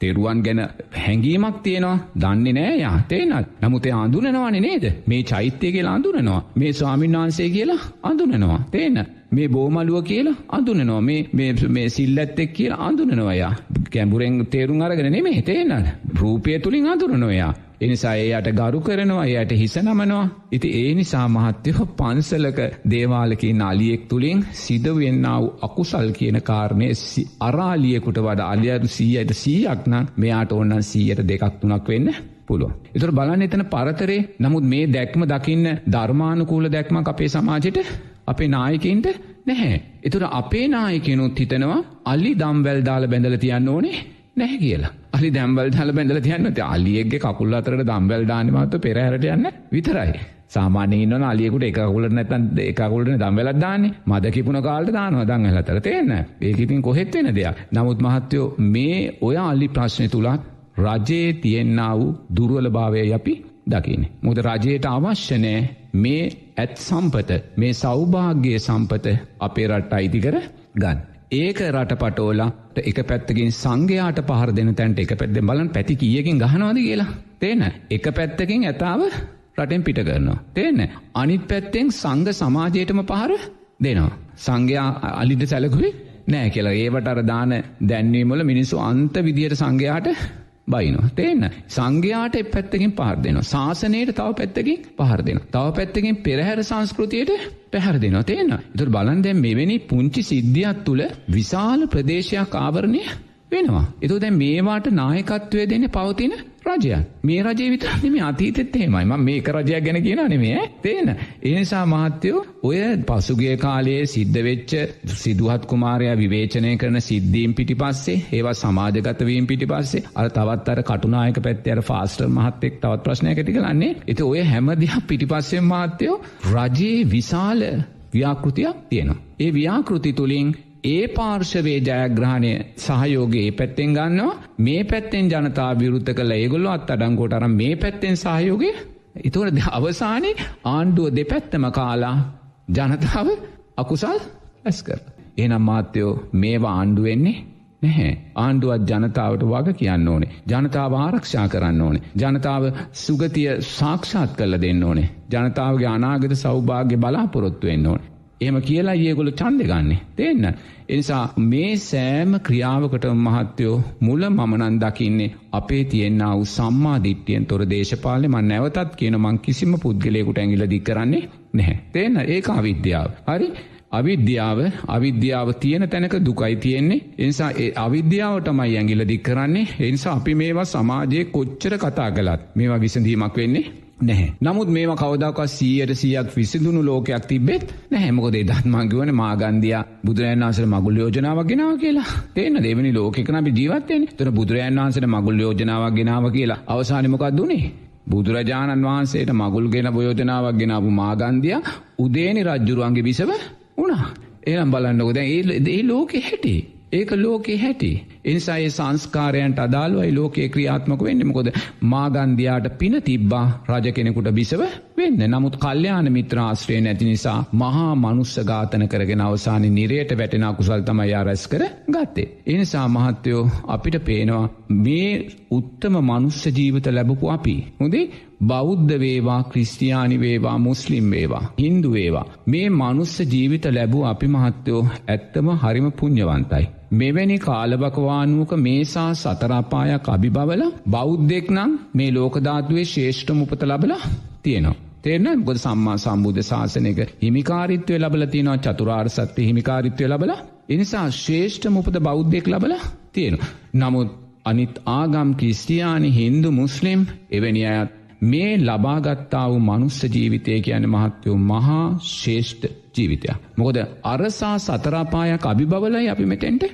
තෙරුවන් ගැන හැඟීමක් තියෙනවා. දන්නේ නෑ යා තේනත් නමුතේ අඳුනනවානේ නේද? මේ චෛත්‍යය කියලා අඳුනනවා. මේ ස්වාමීන් වහන්සේ කියලා අඳුනනවා. තේන මේ බෝමලුව කියලා අඳුනනවා. මේ මේ සිල්ලැත්තෙක් කියලා අඳුනනවයා කැඹුරෙන් තේරුම් අරගෙන නෙමේ තේන රූපය තුළින් අඳුරනොයා එනිසා ඒයට ගරු කරනවා එයට හිස නමනවා. ඉති ඒ නිසා මහත්‍යයෝ පන්සලක දේවාලකින් අලියෙක් තුළින් සිදවෙන්නාව අකුසල් කියන කාරණය අරාලියකුට වඩ අලියරු සීයට සීයක්නම් මෙයාට ඔන්නන් සීයට දෙකක් තුනක් වෙන්න පුළුව. එතුර බලන්න එතන පරතරේ. නමුත් මේ දැක්ම දකින්න ධර්මානුකූල දැක්මක් අපේ සමාජයට අපේ නායකන්ට නැහැ. එතුර අපේ නායකනුත් හිතනවා අල්ලි දම්වැල් දාල බැඳල තියන්න ඕනේ නැහැ කියලා. අලි දැම්බල් හල බැඳල තියන්න අලියගේ කකුල් අතරට දම්බැල් දානමත්ව පෙරහරට යන්න විතරයි. සාමානීන අලියකුට එකකුල නැතන් එකකුලට දම්වෙලත් දාන්නේ මද කිපුණ කාල්ට දානව දං හලතර තේන්න ඒකිතින් කොහෙත් වෙන දෙයක්. නමුත් මහත්තයෝ මේ ඔය අල්ලි ප්‍රශ්නය තුළත් රජයේ තියෙන්න්න වූ දුරුවල භාවය අපි දකින. මුද රජයට අවශ්‍යනෑ මේ ඇත් සම්පත මේ සෞභාග්‍යය සම්පත අපේ රට්ට අයිති කර ගන්න. ඒක රටපටෝලාට එක පැත්තකින් සංඝයාට පහර දෙන තැන්ට එක පැත්ද බලන් පැති කියකින් ගහනවාද කියලා. තේන එක පැත්තකින් ඇතාව රටෙන් පිට කරනවා. තේන අනිත් පැත්තෙන් සංඝ සමාජයටම පහර දෙනවා. සංඝයා අලිට සැලකුයි නෑ කියලා. ඒවට අර දාන දැන්වීමල මිනිස්සු අන්ත විදියට සංඝයාට බයිනවා. තේන්න. සංඝයාට එ පැත්තකින් පහර දෙනවා. ශාසනයට තව පැත්තකින් පහර දෙෙන තව පැත්තකින් පෙරහැර සංස්කෘතියට පැහර දෙනවා. තේන්න. තුර බලන් දැම් මෙවැනි පුංචි සිද්ධියක් තුළ විශාල ප්‍රදේශයක් ආවරණය වෙනවා. එතු දැ මේවාට නායකත්වය දෙන්න පවතින රජයක් මේ රජය විතරනෙම අතීතෙත් එහෙමයි. ම මේක රජයක් ගැන කියන නෙමේ තේන. ඒනිසා මහත්තයෝ ඔය පසුගේ කාලයේ සිද්ධ වෙච්ච සිදුහත් කුමාරයා විවේචනය කරන සිද්ධීම් පිටි පස්සේ ඒවා සමාජගතවීම් පිටි පස්සේ අර තවත් අර කටුනායක පැත්තේ අර ෆාස්ටර් මහත්තෙක් තවත් ප්‍රශ්නයක් ඇති කරන්නේ එති ඔය හැම දිහා පිටිපස්සෙන් මහත්තයෝ රජයේ විශාල ව්‍යාකෘතියක් තියෙනවා. ඒ ව්‍යාකෘති තුළින් ඒ පාර්ශවේ ජයග්‍රහණය සහයෝගේ පැත්තෙන් ගන්නවා මේ පැත්තෙන් ජනතා විරුද්ධ කළ ඒගොල්ලො අත් අඩංගෝට අරම් මේ පැත්තෙන් සහයෝගය එතුවට අවසානයේ ආණ්ඩුව දෙපැත්තම කාලා ජනතාව අකුසල් ඇස් කර. එනම් මාත්‍යයෝ මේවා ආණ්ඩුවෙන්නේ නැහැ. ආණ්ඩුවත් ජනතාවට වග කියන්න ඕනේ. ජනතාව ආරක්ෂා කරන්න ඕනේ. ජනතාව සුගතිය සාක්ෂාත් කල්ල දෙන්න ඕනේ. ජනතාවගේ අනාගත සෞභාග්‍ය බලාපොරොත්තු වෙන්න ඕනේ. එහම කියලා ඒගොල චන්ද ගන්නේ. දෙන්න. එනිසා මේ සෑම ක්‍රියාවකට මහත්තයෝ මුල මමනන් දකින්නේ අපේ තියෙන්න්න වූ සම්මාධිට්්‍යයෙන් තොර දේශපාලය මන් නැවතත් කියන මං කිසිම පුද්ගලයකුට ඇඟිල දි කරන්නේ නැහැ. තේන්න ඒ අවිද්‍යාව. හරි අවිද්‍යාව අවිද්‍යාව තියෙන තැනක දුකයි තියෙන්නේ එනිසා ඒ අවිද්‍යාවටමයි ඇඟිල දික් කරන්නේ එනිසා අපි මේවා සමාජයේ කොච්චර කතා කළත් මේවා විසඳීමක් වෙන්නේ නැහැ. නමුත් මේම කවදක් සීයට සියක් විසිදුණු ලෝකයක් තිබෙත් නැහැමකොද දත්මංගවන මාගන්දයා බුදුරන් වන්සර මගුල් යෝජනාවක් ගෙනාව කියලා. තේන දෙවනි ලෝකෙකන අපි ජීවත්තයෙන් තන බුදුරන් වන්සට මගුල් යෝජනාවක් ගෙනාව කියලා අවසානමකක් දුනේ. බුදුරජාණන් වහන්සේට මගුල් ගෙන යෝජනාවක් ගෙනාපු මාගන්දයා උදේනි රජ්ජුරුවන්ගේ බිසව උනා එනම් බලන්නකොද ඒ ලෝකෙ හැටේ. ඒක ලෝකෙ හැටි. එනිසා ඒ සංස්කාරයන්ට අදාළුවයි ලෝකයේ ක්‍රියාත්මක වෙන්න මොකොද මාගන්දයාට පින තිබ්බා රජ කෙනෙකුට බිසව වෙන්න නමුත් කල්්‍යයාන මිත්‍රාශ්‍රය නැති නිසා මහා මනුස්ස ඝාතන කරගෙන අවසානි නිරයට වැටෙන කුසල් තමයි යාරැස් කර ගත්තේ. එනිසා මහත්තයෝ අපිට පේනවා මේ උත්තම මනුස්ස ජීවිත ලැබපු අපි. හොදේ බෞද්ධ වේවා ක්‍රිස්තියානි වේවා මුස්ලිම් වේවා හින්දු වේවා මේ මනුස්ස ජීවිත ලැබූ අපි මහත්තයෝ ඇත්තම හරිම පුං්ඥවන්තයි. මෙවැනි කාලබකවානුවක මේසා සතරාපායක් අභිබවල බෞද්ධෙක් නම් මේ ලෝකධාතුවේ ශේෂ්ඨ මුපත ලබලා තියෙනවා. තේරන ගොද සම්මා සම්බුද්ධ ශාසනයක හිමිකාරිත්වය ලබල තියෙනවා චතුරාර් සත්‍ය හිමිකාරිත්වය ලබල එනිසා ශේෂ්ඨ මුපද බෞද්ධෙක් ලබල තියෙන. නමුත් අනිත් ආගම් ක්‍රිස්ටියානි හින්දු මුස්ලිම් එවැනි අයත් මේ ලබාගත්තා වූ මනුස්ස ජීවිතය කියන මහත්වයෝ මහා ශේෂ්ඨ ජීවිතයක්. මොකද අරසා සතරාපායක් අභිබවලයි අපි මෙතෙන්ට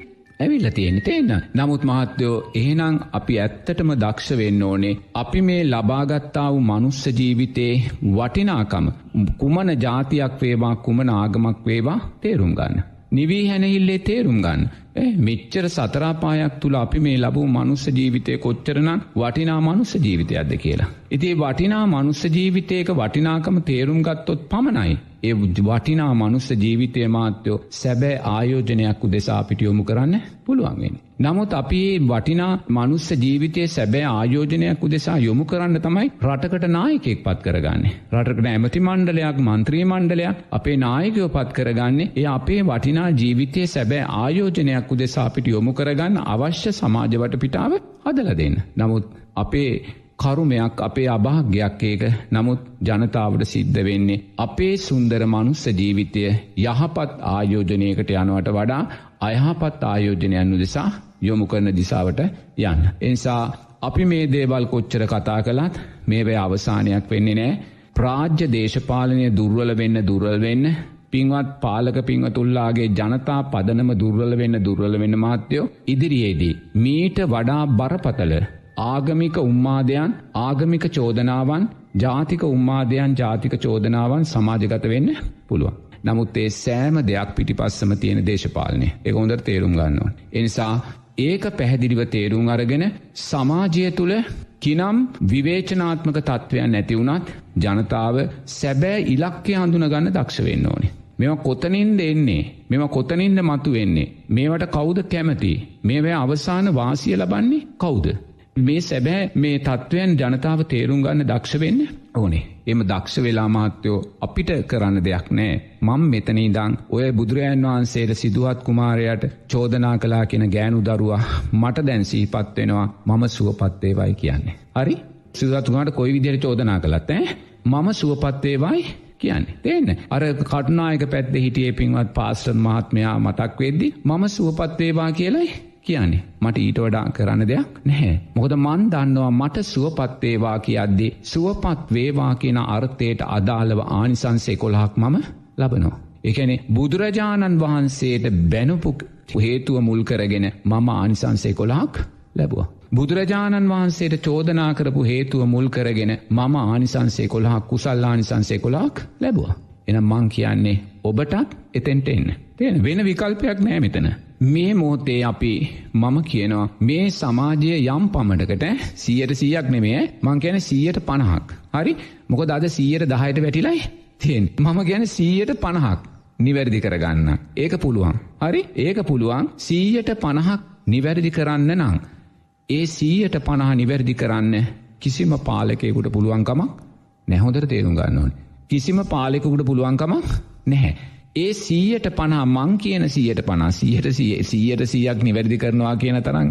ඇවිල්ල තියෙන තියෙන්න. නමුත් මහත්තයෝ එහෙනම් අපි ඇත්තටම දක්ෂ වෙන්න ඕනේ. අපි මේ ලබාගත්තා වූ මනුස්ස ජීවිතේ වටිනාකම කුමන ජාතියක් වේවා කුමන ආගමක් වේවා තේරුම් ගන්න. නිවී හැනහිල්ලේ තේරුම් ගන්න. මෙච්චර සතරාපායක් තුළ අපි මේ ලබූ මනුස්ස ජීවිතය කොච්චරනම් වටිනා මනුස්ස ජීවිතයක්ද කියලා. ඉතිේ වටිනා මනුස්ස ජීවිතයක වටිනාකම තේරුම් ගත්තොත් පමණයි. ඒ වටිනා මනුස්ස ජීවිතය මාත්‍යයෝ සැබෑ ආයෝජනයක් උදෙසා පිට යොමු කරන්න පුළුවන්ගෙන්. නමුත් අපි වටිනා මනුස්ස ජීවිතය සැබෑ ආයෝජනයක් උදෙසා යොමු කරන්න තමයි රටකට නායකෙක් පත් කරගන්නේ. රටකට ඇමති මණ්ඩලයක් මන්ත්‍රී මණ්ඩලයක් අපේ නායකයෝ පත් කරගන්නේ ඒ අපේ වටිනා ජීවිතය සැබෑ ආයෝජනයක් උදෙසා අපිට යොමු කරගන්න අවශ්‍ය සමාජවට පිටාව හදල දෙන්න. නමුත් අපේ කරුමයක් අපේ අභාග්‍යයක් ඒක නමුත් ජනතාවට සිද්ධ වෙන්නේ. අපේ සුන්දර මනුස්ස ජීවිතය යහපත් ආයෝජනයකට යනුවට වඩා අයහපත් ආයෝජනයන්නු දෙසා යොමු කරන දිසාවට යන්න. එනිසා අපි මේ දේවල් කොච්චර කතා කළත් මේවැ අවසානයක් වෙන්නේ නෑ ප්‍රාජ්‍ය දේශපාලනය දුර්වල වෙන්න දුර්වල් වෙන්න පින්වත් පාලක පින්වතුල්ලාගේ ජනතා පදනම දුර්වල වෙන්න දුර්වල වෙන්න මාත්‍යයෝ ඉදිරියේදී. මීට වඩා බරපතල ආගමික උම්මාදයන් ආගමික චෝදනාවන් ජාතික උම්මාදයන් ජාතික චෝදනාවන් සමාජගත වෙන්න පුළුවන්. නමුත් ඒ සෑම දෙයක් පිටිපස්සම තියෙන දේශපාලනය එක හොඳට තේරුම් ගන්නවා. එනිසා ඒක පැහැදිලිව තේරුම් අරගෙන සමාජය තුළ කිනම් විවේචනාත්මක තත්ත්වයන් නැතිවුණත් ජනතාව සැබෑ ඉලක්කය හඳුන ගන්න දක්ෂ වෙන්න ඕනේ. මෙම කොතනින්ද එන්නේ මෙම කොතනින්ද මතු වෙන්නේ මේවට කෞුද කැමති මේවැ අවසාන වාසිය ලබන්නේ කෞුද මේ සැබෑ මේ තත්ත්වයන් ජනතාව තේරුම් ගන්න දක්ෂ වෙන්න ඕනේ. එම දක්ෂ වෙලා මාත්‍යයෝ අපිට කරන්න දෙයක් නෑ. මං මෙතනීදං ඔය බුදුරජන් වහන්සේට සිදුවත් කුමාරයට චෝදනා කලා කියෙන ගෑනු දරුවා මට දැන්සී පත්වෙනවා මම සුවපත්තේවයි කියන්නේ. හරි සිදුවත්තුමාට කොයි විදියට චෝදනා කළත් ඈ මම සුවපත්තේවයි කියන්නේ තියන්න අර කටනායක පැත්ද හිටියේ පින්වත් පාස්ටන් මහත්මයා මතක් වෙද්දි මම සුවපත්තේවා කියලයි කියන්නේ මට ඊට වඩා කරන්න දෙයක් නැහැ. මොකද මන් දන්නවා මට සුවපත්වේවා කියද්දි සුවපත් වේවා කියන අර්ථයට අදාළව ආනිසන්සේ කොළහක් මම ලබනවා. එකනෙ බුදුරජාණන් වහන්සේට බැනුපු හේතුව මුල් කරගෙන මම ආනිසන්සේ කොළහක් ලැබවා. බුදුරජාණන් වහන්සේට චෝදනා කරපු හේතුව මුල් කරගෙන මම ආනිසන්සේ කොළහක් කුසල්ලානිසන්සේ කොලාක් ලැබවා. එන මං කියන්නේ ඔබටත් එතෙන්ට එන්න. තියෙන වෙන විකල්පයක් නෑ මෙතන. මේ මෝතේ අපි මම කියනවා මේ සමාජය යම් පමටකට සීයට සීයක් නෙමේ මං කියන සීයට පණහක්. හරි මොකද අද සීයට දහයට වැටිලයි තියෙන් මම ගැන සීයට පණහක් නිවැරදි කරගන්න. ඒක පුළුවන්. හරි ඒක පුළුවන් සීයට පණහක් නිවැරදි කරන්න නං. ඒ සීයට පණහ නිවැරදි කරන්න කිසිම පාලකයකුට පුළුවන්කමක් නැහොදර තේරුම් ගන්න ඕන. කිසිම පාලෙකුට පුළුවන්කමක් නැහැ. ඒ සීයට පනා මං කියන සියයට පනා සියයට සීයට සීයක් නිවැරදි කරනවා කියන තරම්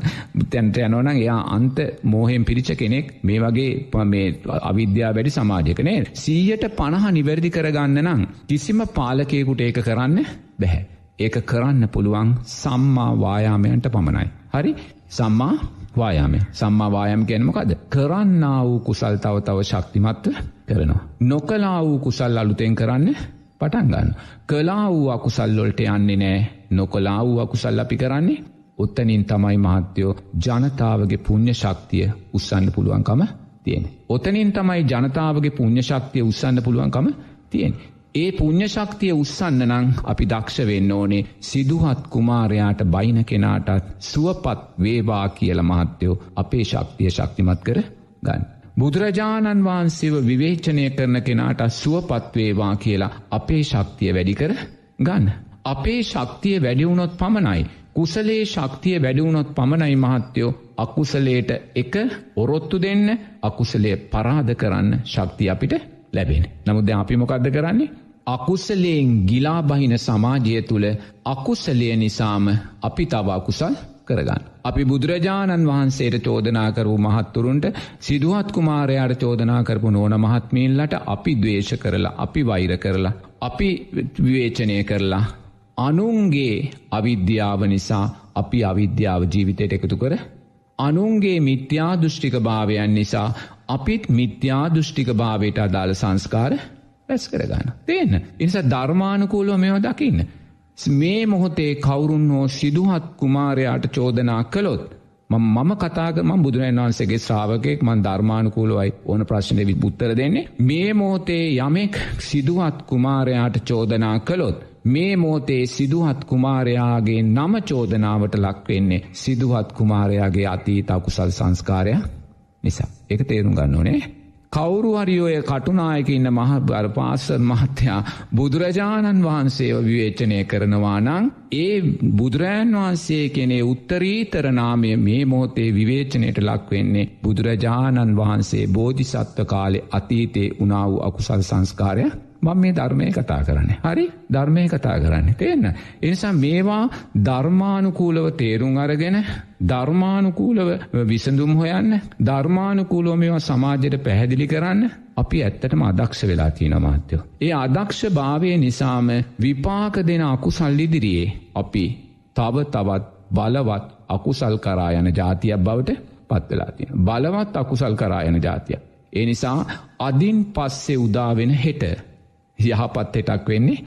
තැන්ට යනවනම් එයා අන්ත මෝහෙන් පිරිච්ච කෙනෙක් මේ වගේ මේ අවිද්‍යා වැඩි සමාජයකනේ සීයට පණහ නිවැරදි කරගන්න නම් කිසිම පාලකයකුට ඒක කරන්න බැහැ. ඒක කරන්න පුළුවන් සම්මා වායාමයන්ට පමණයි. හරි සම්මා වායාමය සම්මා වායම් ගැනමකද කරන්න වූ කුසල් තව තව ශක්තිමත්ව කරනවා. නොකලා වූ කුසල් අලුතෙන් කරන්න පටන් ගන්න. කලා වූ අකුසල්ලොල්ට යන්නේ නෑ නොකලා වූ අකුසල් අපි කරන්නේ ඔත්තනින් තමයි මහත්තයෝ ජනතාවගේ පුුණ්්‍ය ශක්තිය උත්සන්න පුළුවන්කම තියෙන. ඔතනින් තමයි ජනතාවගේ පුුණ්්‍ය ශක්තිය උත්සන්න පුළුවන්කම තියෙන. ඒ පුුණ්්‍ය ශක්තිය උත්සන්න නං අපි දක්ෂ වෙන්න ඕනේ සිදුහත් කුමාරයාට බයින කෙනාටත් සුවපත් වේවා කියල මහත්තයෝ අපේ ශක්තිය ශක්තිමත් කර ගන්න. බුදුරජාණන් වහන්සේව විවේචනය කරන කෙනාට සුවපත්වේවා කියලා අපේ ශක්තිය වැඩිකර ගන්න. අපේ ශක්තිය වැඩිවුණොත් පමණයි. කුසලේ ශක්තිය වැඩිවුණොත් පමණයි මහත්තයෝ අකුසලේට එක ඔරොත්තු දෙන්න අකුසලේ පරාධ කරන්න ශක්තිය අපිට ලැබෙන. නමුද අපි මොකක්ද කරන්නේ. අකුසලයෙන් ගිලා බහින සමාජය තුළ අකුසලය නිසාම අපි තවා කුසල් කරගන්න. අපි බුදුරජාණන් වහන්සේට චෝදනා කරූ මහත්තුරුන්ට සිදුවත් කුමාරයාට චෝදනා කරපු නෝන මහත්මීන්ලට අපි දවේශ කරලා අපි වෛර කරලා. අපි විවේචනය කරලා. අනුන්ගේ අවිද්‍යාව නිසා අපි අවිද්‍යාව ජීවිතයට එකතු කර. අනුන්ගේ මිත්‍යා දෘෂ්ටික භාවයන් නිසා අපිත් මිත්‍යා දෘෂ්ටික භාවයට අදාළ සංස්කාර පැස් කරගන්න. තියන්න. ඉනිසා ධර්මානුකූලෝ මෙව දකින්න. මේ මොහොතේ කවුරුන් හෝ සිදුහත් කුමාරයාට චෝදනා කළොත් මම කතාගම බුදුරන් වන්සේගේ ශ්‍රාවකෙක් මන් ධර්මානුකූලවයි ඕන ප්‍රශ්නය වි පුත්තර දෙන්නේ. මේ මෝතේ යමෙක් සිදුහත් කුමාරයාට චෝදනා කළොත්. මේ මෝතේ සිදුහත් කුමාරයාගේ නම චෝදනාවට ලක්වෙන්නේ සිදුහත් කුමාරයාගේ අතීත අකුසල් සංස්කාරයක් නිසා. එක තේරුම් ගන්න ඕනේ කවුරු හරි ඔය කටුනායක ඉන්න මහ බර පාසර් මහත්තයා බුදුරජාණන් වහන්සේව විවේචනය කරනවා නං ඒ බුදුරජාන් වහන්සේ කෙනේ උත්තරීතර නාමය මේ මෝතේ විවේචනයට ලක්වෙන්නේ බුදුරජාණන් වහන්සේ බෝධිසත්ව කාලෙ අතීතේ උනාව අකුසල් සංස්කාරයක් මං මේ ධර්මය කතා කරන්න. හරි ධර්මය කතා කරන්න. තියන්න. එනිසා මේවා ධර්මානුකූලව තේරුම් අරගෙන ධර්මානුකූලව විසඳුම් හොයන්න ධර්මානුකූලෝ මේවා සමාජයට පැහැදිලි කරන්න අපි ඇත්තටම අදක්ෂ වෙලා තියෙන මාත්‍යයෝ. ඒ අදක්ෂ භාවය නිසාම විපාක දෙන අකුසල් ඉදිරියේ අපි තව තවත් බලවත් අකුසල් කරායන ජාතියක් බවට පත්වෙලා තියෙන. බලවත් අකුසල් කරායන ජාතිය. ඒ නිසා අදින් පස්සේ උදාවෙන හෙට යහපත් හෙටක් වෙන්නේ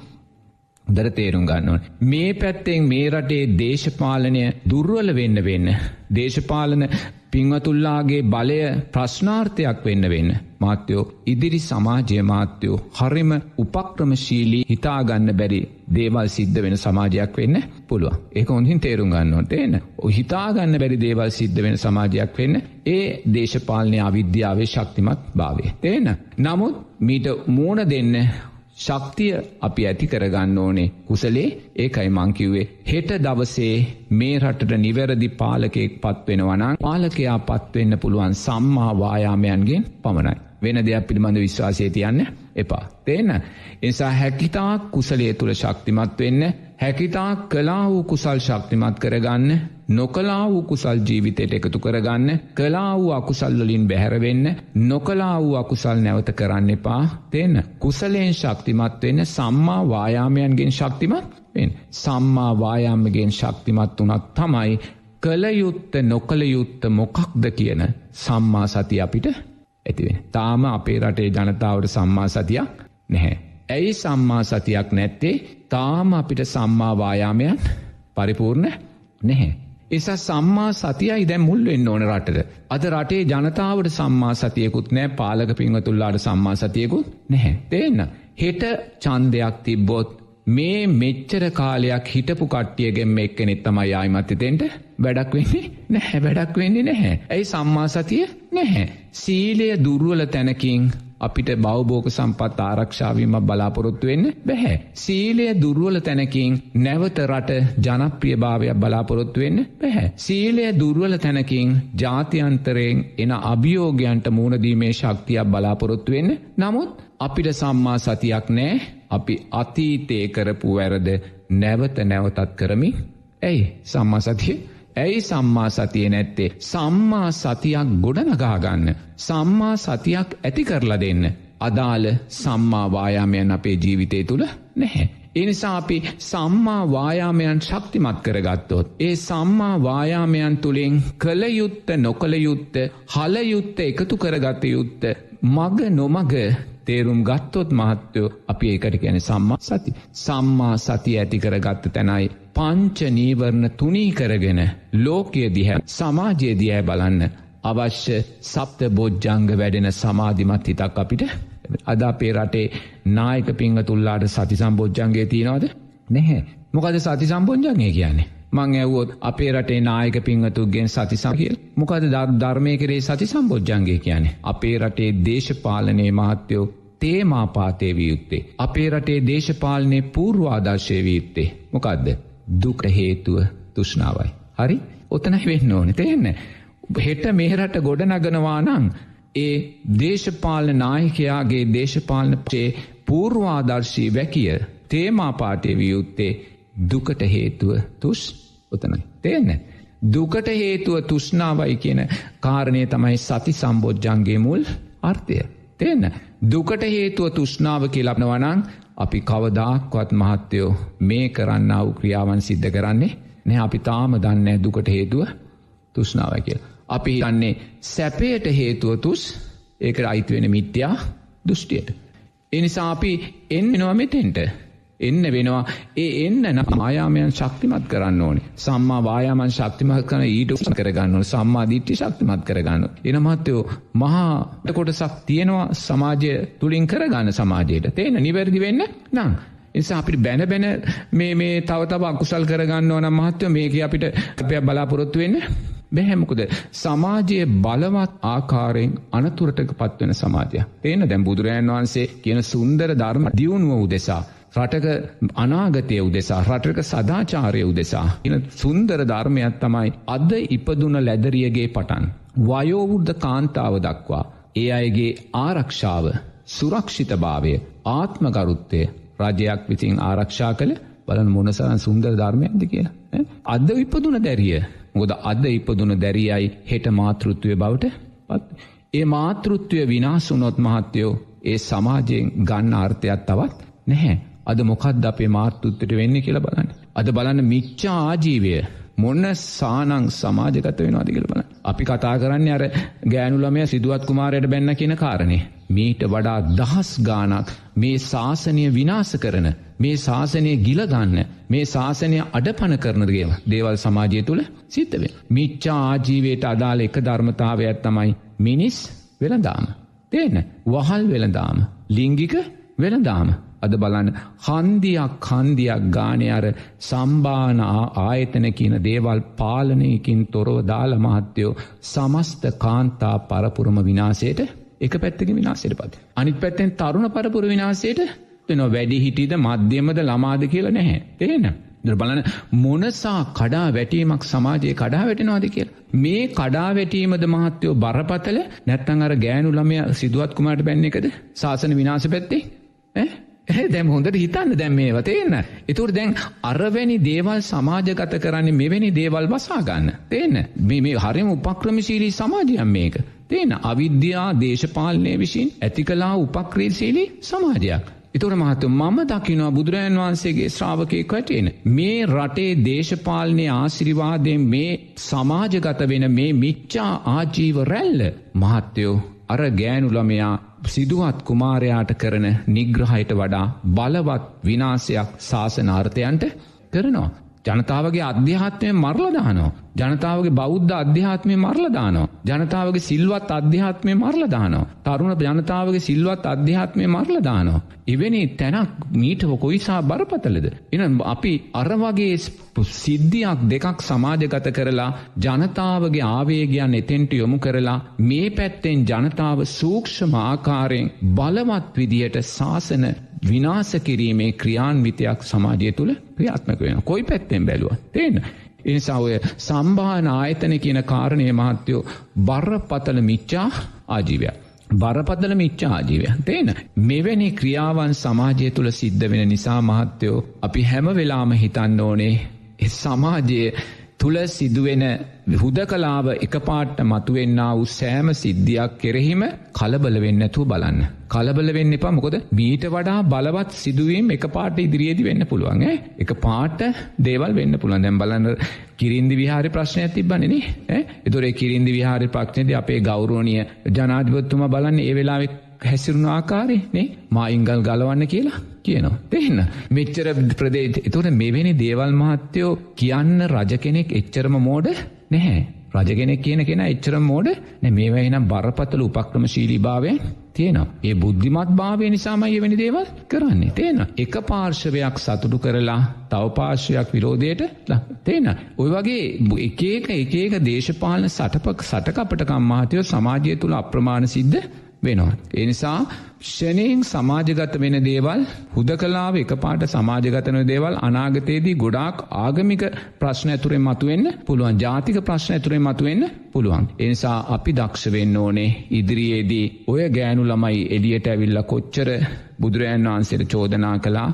දර තේරුම් ගන්නවන්. මේ පැත්තෙන් මේ රටේ දේශපාලනය දුර්වල වෙන්න වෙන්න. දේශපාලන පිංවතුල්ලාගේ බලය ප්‍රශ්නාර්ථයක් වෙන්න වෙන්න. මාත්‍යයෝ ඉදිරි සමාජය මාත්‍යයෝ හරිම උපක්‍රමශීලී හිතාගන්න බැරි දේවල් සිද්ධ වෙන සමාජයක් වෙන්න පුළුව ඒක හොඳින් තේරුම් ගන්නවට එන්න හිතාගන්න බැරි දේවල් සිද්ධ වෙන සමාජයක් වෙන්න ඒ දේශපාලනය අවිද්‍යාවේ ශක්තිමත් භාවේ. තේන. නමුත් මීට මූුණ දෙන්න ශක්තිය අපි ඇති කරගන්න ඕනේ කුසලේ ඒකයි මංකිව්වේ හෙට දවසේ මේ රටට නිවැරදි පාලකෙක් පත්වෙනවනම් පාලකයා පත්වෙන්න පුළුවන් සම්මා වායාමයන්ගෙන් පමණයි. වෙන දෙයක් පිළිබඳ විශ්වාසය තියන්න එපා. තිේන්න. එනිසා හැකිතා කුසලේ තුළ ශක්තිමත් වෙන්න හැකිතා කලා වූ කුසල් ශක්තිමත් කරගන්න නොකලා වූ කුසල් ජීවිතයට එකතු කරගන්න කලා වූ අකුසල්වලින් බැහැරවෙන්න නොකලා වූ අකුසල් නැවත කරන්න එපා තියන්න කුසලයෙන් ශක්තිමත් වෙන්න සම්මා වායාමයන්ගෙන් ශක්තිමත් වෙන් සම්මා වායාමගෙන් ශක්තිමත් වනත් තමයි කළයුත්ත නොකළයුත්ත මොකක්ද කියන සම්මා සති අපිට ඇතිවෙන. තාම අපේ රටේ ජනතාවට සම්මා සතියක් නැහැ. ඇයි සම්මා සතියක් නැත්තේ තාම අපිට සම්මාවායාමයන් පරිපූර්ණ නැහැ. එසා සම්මා සතියයි දැම් මුල් වෙන්න ඕන රටට. අද රටේ ජනතාවට සම්මා සතියකුත් නෑ පාලක පින්වතුල්ලාට සම්මා සතියකුත් නැහැ. තේන්න. හෙට චන්දයක් තිබ්බොත් මේ මෙච්චර කාලයක් හිටපු කට්ටියගෙන් එක්කෙනෙත් තමයි ආයිමත්තිතෙන්ට වැඩක් වෙන්නේ නැහැ වැඩක් වෙන්නේ නැහැ. ඇයි සම්මා සතිය නැහැ. සීලය දුර්ුවල තැනකින් අපිට බෞබෝක සම්පත් ආරක්ෂාවීම බලාපොරොත්තු වෙන්න බැහැ. සීලය දුර්ුවල තැනකින් නැවත රට ජනප්‍රියභාවයක් බලාපොරොත්තු වෙන්න බැහැ. සීලය දුර්ුවල තැනකින් ජාතියන්තරයෙන් එන අභියෝගයන්ට මූුණදීමේ ශක්තියක් බලාපොරොත්තු වෙන්න නමුත් අපිට සම්මා සතියක් නෑ අපි අතීතය කරපු වැරද නැවත නැවතත් කරමි ඇයි සම්මා සතිය ඇයි සම්මා සතිය නැත්තේ සම්මා සතියක් ගොඩනගාගන්න සම්මා සතියක් ඇති කරලා දෙන්න අදාළ සම්මා වායාමයන් අපේ ජීවිතය තුළ නැහැ. එනිසා අපි සම්මා වායාමයන් ශක්තිමත් කරගත්තොත්. ඒ සම්මා වායාමයන් තුළින් කළයුත්ත නොකළයුත්ත හලයුත්ත එකතු කරගත යුත්ත මග නොමග තේරුම් ගත්තොත් මහත්තයෝ අපි ඒකට ගැන සම්මා සති. සම්මා සති ඇති කරගත්ත තැනයි පංච නීවරණ තුනී කරගෙන ලෝකය දිහැ සමාජය දිහැ බලන්න අවශ්‍ය සප්ත බොජ්ජංග වැඩෙන සමාධිමත් හිතක් අපිට. අද අපේ රටේ නායක පිංහ තුල්ලාට සති සම්බෝජ්ජන්ගේ තියෙනවද? නැහැ. මොකද සති සම්බෝජ්ජන්ගේ කියන්නේ? මං ඇවුවොත් අපේ රටේ නායක පිංහතුගෙන් සතිසම් කියල් මොකද ධර්මය කරේ සති සම්බෝජ්ජන්ගේ කියන්නේ? අපේ රටේ දේශපාලනය මහත්තයෝ තේමාපාතය වියුත්තේ. අපේ රටේ දේශපාලනය පූර්වාදර්ශය වියුත්තේ. මොකක්ද දුක හේතුව තුෂ්නාවයි. හරි ඔතන වෙන්න ඕන තේන්න. හෙට මෙහරට ගොඩ නගනවා නං ඒ දේශපාලන නායකයාගේ දේශපාලන පේ පූර්වාදර්ශී වැකිය තේමාපාටය වියුත්තේ දුකට හේතුව තුස් ඔතනයි. තේන්න. දුකට හේතුව තුෂ්නාවයි කියන කාරණය තමයි සති සම්බෝජ්ජන්ගේ මුල් අර්ථය. තියන්න. දුකට හේතුව තුෂ්නාව කියලබනවනං අපි කවදාක්වත් මහත්තයෝ මේ කරන්න වූ ක්‍රියාවන් සිද්ධ කරන්නේ නෑ අපි තාම දන්න දුකට හේතුව තුෂ්නාව කියල. අපි දන්නේ සැපයට හේතුව තුස් ඒකට අයිත්වෙන මිත්‍යා දෘෂ්ටියට. එනිසා අපි එන්නවා මෙතෙන්ට එන්න වෙනවා ඒ එන්න ආයාමයන් ශක්තිමත් කරන්න ඕනි සම්මා වායාමන් ශක්තිමත් කන ඊට කරගන්න සම්මා දිට්ටි ශක්තිමත් කරගන්න. එනමත්තයෝ මහාට කොටසක් තියෙනවා සමාජය තුළින් කරගන්න සමාජයට තේන නිවැරදි වෙන්න නං. නිසා අපිට බැන බැන මේ මේ තව තව අකුසල් කරගන්න ඕන මහත්ව මේක අපිට අපය බලාපොරොත්තු වෙන්න බැහැමකුද සමාජයේ බලවත් ආකාරයෙන් අනතුරටක පත්වෙන සමාජය. ඒන දැම් බුදුරජන් වහන්සේ කියන සුන්දර ධර්ම දියුණුව උදෙසා. රටක අනාගතය උදෙසා රටක සදාචාරය උදෙසා. එන සුන්දර ධර්මයක් තමයි අද ඉපදුන ලැදරියගේ පටන්. වයෝවුද්ධ කාන්තාව දක්වා. ඒ අයගේ ආරක්ෂාව සුරක්ෂිත භාවය ආත්මගරුත්තය රජයක් විසින් ආරක්ෂා කළ බලන් මොනසරන් සුන්දර ධර්මයක්ද කියලා. අද ඉපදුන දැරිය. මොද අද ඉපදුන දැරියයි හෙට මාතෘත්වය බවට පත්. ඒ මාතෘත්වය විනාසුනොත් මහත්තයෝ ඒ සමාජයෙන් ගන්න අර්ථයක් තවත් නැහැ. අද මොකක්ද අපේ මාර්තුත්තට වෙන්න කියලා බලන්න. අද බලන්න මිච්චා ආජීවය මොන්න සානං සමාජගත වෙනවාද කියල බල. අපි කතා කරන්න අර ගෑනුලමය සිදුවත් කුමාරයට බැන්න කියන කාරණය. මීට වඩා දහස් ගානක් මේ ශාසනය විනාස කරන මේ ශාසනය ගිලගන්න මේ ශාසනය අඩපන කරනදගේම දේවල් සමාජය තුළ සිත්තව. මිච්චා ආජීවයට අදාළ එක ධර්මතාවයක් තමයි මිනිස් වෙළදාම. තේන වහල් වෙළදාම. ලිංගික වෙළදාම. අද බලන්න හන්දියක් කන්දියක් ගානය අර සම්බාන ආයතන කියන දේවල් පාලනයකින් තොරව දාල මහත්තයෝ සමස්ත කාන්තා පරපුරම විනාසයට එක පැත්තක විනාසයට පත්. අනිත් පැත්තෙන් තරුණ පරපුර විනාසයට නො වැඩි හිටියද මධ්‍යමද ළමාද කියල නැහැ. තේන. බලන මොනසා කඩා වැටීමක් සමාජයේ කඩා වැටෙනවාද කියල. මේ කඩා වැටීමද මහත්තයෝ බරපතල නැත්තන් අර ගෑනු ළමය සිදුවත් කුමාට බැන්න එකද ශාසන විනාස පැත්තේ. දැම් හොඳට හිතන්න දැම් මේ වතේන්න. එතුර දැන් අරවැනි දේවල් සමාජගත කරන්නේ මෙවැනි දේවල් වසාගන්න. තේන්න මේ හරිම උපක්‍රමශීලී සමාජයම් මේක. තේන අවිද්‍යා දේශපාලනය විසින් ඇති කලා උපක්‍රීශීලී සමාජයක්. එතුර මහතු මම දකිනවා බුදුරජන් වහන්සේගේ ශ්‍රාවකය කටේන. මේ රටේ දේශපාලනය ආසිරිවාදයෙන් මේ සමාජගත වෙන මේ මිච්චා ආජීව රැල්ල මහත්තයෝ අර ගෑනුළමයා සිදුවත් කුමාරයාට කරන නිග්‍රහයට වඩා බලවත් විනාසයක් ශාසනාර්ථයන්ට කරනවා. ජනතාවගේ අධ්‍යාත්මය මරලදානෝ. ජනතාවගේ බෞද්ධ අධ්‍යාත්මය මරලදානවා. ජනතාවගේ සිල්වත් අධ්‍යාත්මය මරලදානවා. තරුණ ජනතාවගේ සිල්වත් අධ්‍යාත්මය මරලදානවා. එවැනි තැනක් මීට කොයිසා බරපතලද. එන අපි අරවගේ සිද්ධියක් දෙකක් සමාජගත කරලා ජනතාවගේ ආවේගයන් එතෙන්ට යොමු කරලා මේ පැත්තෙන් ජනතාව සූක්ෂම ආකාරයෙන් බලවත් විදියට ශාසන විනාස කිරීමේ ක්‍රියාන්විතයක් සමාජය තුළ ක්‍රියාත්මක වෙන කොයි පැත්තෙන් බැලුව තේන්න. එනිසා ඔය සම්භාන ආයතන කියන කාරණය මහත්තයෝ බරපතල මිච්චා ආජීවයක්. බරපදල මිච්චා ආජීවය තේන මෙවැනි ක්‍රියාවන් සමාජය තුළ සිද්ධ වෙන නිසා මහත්තයෝ අපි හැම වෙලාම හිතන්න ඕනේ සමාජයේ තුළ සිදුවෙන හුද කලාව එක පාට්ට මතුවෙන්න වූ සෑම සිද්ධියක් කෙරෙහිම කලබල වෙන්නතු බලන්න. කලබල වෙන්න එපා. මොකොද මීට වඩා බලවත් සිදුවීම් එක පාට ඉදිරියේදි වෙන්න පුළුවන් එක පාට දේවල් වෙන්න පුළුවන්. දැන් බලන්න කිරින්දි විහාර ප්‍රශ්නයක් තිබ්බනේ එතොරේ කිරින්දි විහාර ප්‍රශ්නයේදී අපේ ගෞරවනීය ජනාධිපතිතුමා බලන්නේ ඒ වෙලාවේ හැසිරුණු ආකාරය නේ මායිංගල් ගලවන්න කියලා කියනවා. දෙන්න මෙච්චර ප්‍රදේශ එතකොට මෙවැනි දේවල් මහත්තයෝ කියන්න රජ කෙනෙක් එච්චරම මෝඩ නැහැ. රජගෙනෙක් කියන කෙන එච්චර මෝඩ නැ මේවා එනම් බරපතල උපක්‍රම ශීලිභාවය තියෙනවා. ඒ බුද්ධිමත් භාවය නිසාමයි එවැනි දේවල් කරන්නේ තියෙන. එක පාර්ශවයක් සතුටු කරලා තව පාර්ශවයක් විරෝධයට තියෙන. ඔය වගේ එකක එකක දේශපාලන සටපක් සටකපටකම් මහතයෝ සමාජය තුළ අප්‍රමාණ සිද්ධ වෙනවා. එනිසා ෂණයෙන් සමාජගත වෙන දේවල් හුද කලාව එක පාට සමාජගතන දේවල් අනාගතයේදී ගොඩාක් ආගමික ප්‍රශ්න ඇතුරෙන් මතුවෙන්න පුළුවන් ජාතික ප්‍රශ්න ඇතුරෙන් මතුවෙන්න පුළුවන්. එනිසා අපි දක්ෂ වෙන්න ඕනේ ඉදිරියේදී ඔය ගෑනු ළමයි එලියට ඇවිල්ල කොච්චර බුදුරජන් වහන්සේට චෝදනා කලා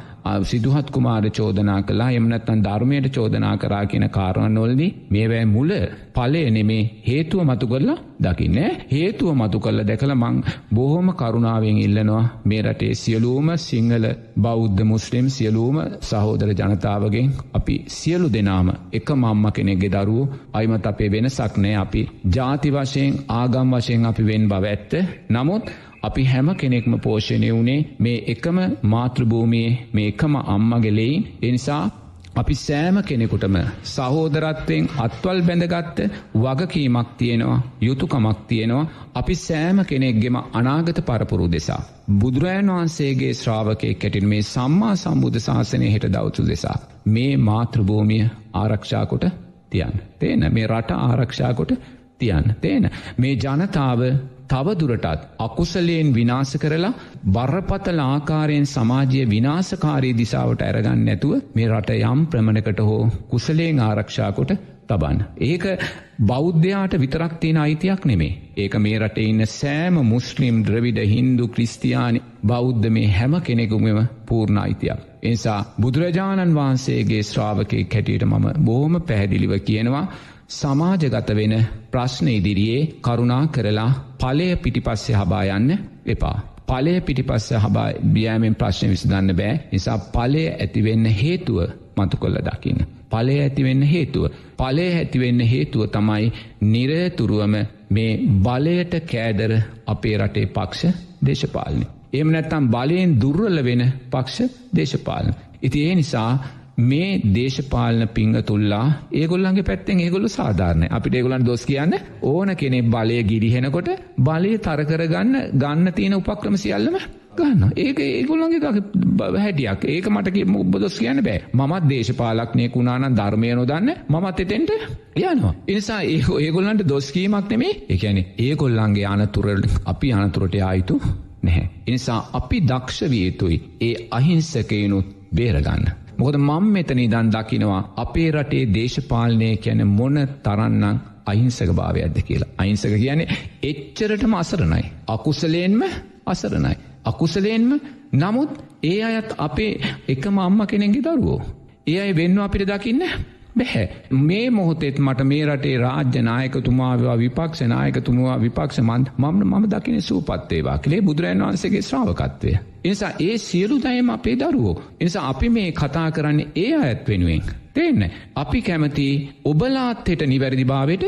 සිදුහත් කුමාර චෝදනා කලා එමනත්තන් ධර්මයට චෝදනා කරා කියන කාරණොල්දි මේවැ මුල පලය නෙමේ හේතුව මතු කරලා දකින්න හේතුව මතු කල්ල දැකළ මං බොහොම කරුණාවෙන් ඉල්ලනවා මේ රටේ සියලූම සිංහල බෞද්ධ මුස්ලිම් සියලූම සහෝදර ජනතාවගෙන් අපි සියලු දෙනාම එක මම්ම කෙනෙක්ගෙ දරුව අයිමත් අපේ වෙනසක් නෑ. අපි ජාති වශයෙන් ආගම් වශයෙන් අපි වෙන් බව ඇත්ත. නමුත් අපි හැම කෙනෙක්ම පෝෂණය වුණේ මේ එකම මාතෘභූමියේ මේ එකම අම්මගෙලෙයින් එනිසා අපි සෑම කෙනෙකුටම සහෝදරත්වයෙන් අත්වල් බැඳගත්ත වගකීමක් තියෙනවා යුතුකමක් තියෙනවා අපි සෑම කෙනෙක්ගෙම අනාගත පරපුරු දෙසා. බුදුරජන් වහන්සේගේ ශ්‍රාවකය කැටින් මේ සම්මා සම්බුධ ශාසනය හෙට දවතු දෙසා. මේ මාතෘභූමිය ආරක්ෂාකොට තියන්. තේන මේ රට ආරක්ෂාකොට තියන්න. තේන මේ ජනතාව තවදුරටත් අකුසලයෙන් විනාස කරලා බරපතල ආකාරයෙන් සමාජය විනාසකාරී දිසාවට ඇරගන්න නැතුව මේ රට යම් ප්‍රමණකට හෝ කුසලයෙන් ආරක්ෂාකොට තබන්න. ඒක බෞද්ධයාට විතරක් තියෙන අයිතියක් නෙමේ. ඒක මේ රටේ ඉන්න සෑම මුස්ලිම් ද්‍රවිඩ හින්දු ක්‍රිස්තියානි බෞද්ධ මේ හැම කෙනෙකුමම පූර්ණ අයිතියක්. එනිසා බුදුරජාණන් වහන්සේගේ ශ්‍රාවකය කැටියට මම බෝහම පැහැදිලිව කියනවා සමාජගත වෙන ප්‍රශ්න ඉදිරියේ කරුණා කරලා පලය පිටිපස්සේ හබා යන්න එපා. පලය පිටිපස්ස හබා බියෑමෙන් ප්‍රශ්න විසඳන්න බෑ නිසා පලය ඇතිවෙන්න හේතුව මතු කොල්ල දකින්න. පලය ඇතිවෙන්න හේතුව. පලය ඇතිවෙන්න හේතුව තමයි නිරතුරුවම මේ බලයට කෑදර අපේ රටේ පක්ෂ දේශපාලනි. එම නැත්තම් බලයෙන් දුර්වල වෙන පක්ෂ දේශපාලන. ඉති ඒ නිසා මේ දේශපාලන පිංහ තුල්ලා ඒගොල්ලන්ගේ පැත්තෙන් ඒගොල්ලු සාධාරණය. අපිට ඒගොලන් දොස් කියන්න ඕන කෙනෙ බලය ගිරිහෙනකොට බලය තරකරගන්න ගන්න තියෙන උපක්‍රම සියල්ලම ගන්න ඒක ඒගොල්ලන්ගේ හැටියක්. ඒක මට මුබ දොස් කියන්න බෑ. මත් දේශපාලක්නය කුණාන ධර්මය නොදන්න. මමත් එතෙන්ට යනවා. එනිසා ඒ ඒගොල්ලන්ට දොස්කීමක් නෙමේ එකැනෙ ඒගොල්ලන්ගේ අනතුරල් අපි අනතුරට ආයුතු නැහැ. එනිසා අපි දක්ෂ වියතුයි ඒ අහිංසකයනුත් බේරගන්න. මොකද මං මෙතන ඉදන් දකිනවා අපේ රටේ දේශපාලනය කැන මොන තරන්නම් අහිංසක භාවයක්ද කියලා. අයිංසක කියන්නේ එච්චරටම අසරණයි. අකුසලයෙන්ම අසරණයි. අකුසලයෙන්ම නමුත් ඒ අයත් අපේ එකම අම්ම කෙනෙගේ දරුවෝ. ඒ අයි වෙන්න අපිට දකින්න බැහැ. මේ මොහොතෙත් මට මේ රටේ රාජ්‍ය නායකතුමාවා විපක්ෂ නායකතුමවා විපක්ෂ මන්ත් මම මම දකින සූපත්තේවා කළේ බුදුරන් වන්සගේ ශ්‍රාවකත්වය. එනිසා ඒ සියලු දයම අපේ දරුවෝ. එනිසා අපි මේ කතා කරන්නේ ඒ අයත් වෙනුවෙන්. තියන්න. අපි කැමති ඔබලාත්හෙට නිවැරදි භාවයට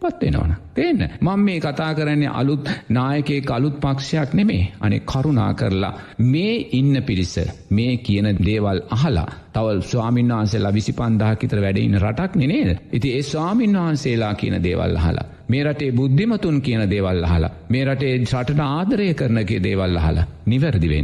පත්වෙනවන. තියන්න මං මේ කතා කරන්නේ අලුත් නායකේ අලුත් පක්ෂයක් නෙමේ අනේ කරුණා කරලා මේ ඉන්න පිරිස මේ කියන දේවල් අහලා තවල් ස්වාමීන් වහන්සේලා විසි පන්දාකිතර වැඩඉන්න රටක් නේද. ඉති ඒ ස්වාමීන් වහන්සේලා කියන දේවල් අහලා. මේ රටේ බුද්ධිමතුන් කියන දේවල් අහලා මේ රටේ රටට ආදරය කරනගේ දේවල් අහලා නිවැරදි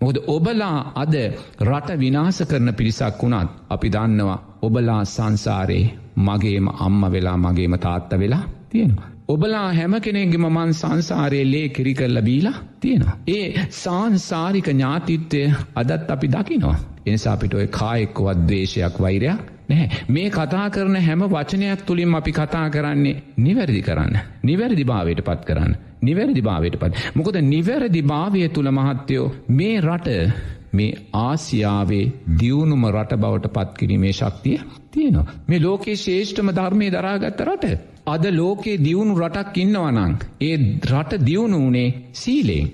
වෙන්න. මොකද ඔබලා අද රට විනාස කරන පිරිසක් වුණත් අපි දන්නවා ඔබලා සංසාරයේ මගේම අම්ම වෙලා මගේම තාත්ත වෙලා තියෙනවා. ඔබලා හැම කෙනෙක්ගෙම මන් සංසාරයේ ලේ කිරි කරල බීලා තියෙනවා. ඒ සංසාරික ඥාතිත්වය අදත් අපි දකිනවා. එනිසා අපිට ඔය කායෙක්කොවත් දේශයක් වෛරයක් නැහැ. මේ කතා කරන හැම වචනයක් තුළින් අපි කතා කරන්නේ නිවැරදි කරන්න. නිවැරදි භාවයට පත් කරන්න. නිවැරදි භාවයට පත්. මොකද නිවැරදි භාවය තුළ මහත්තයෝ මේ රට මේ ආසියාවේ දියුණුම රට බවට පත්කිරීමේ ශක්තිය තියෙනවා. මේ ලෝකේ ශේෂ්ඨම ධර්මය දරාගත්ත රට. අද ලෝකේ දියුණු රටක් ඉන්නවනං. ඒ රට දියුණු වනේ සීලෙන්.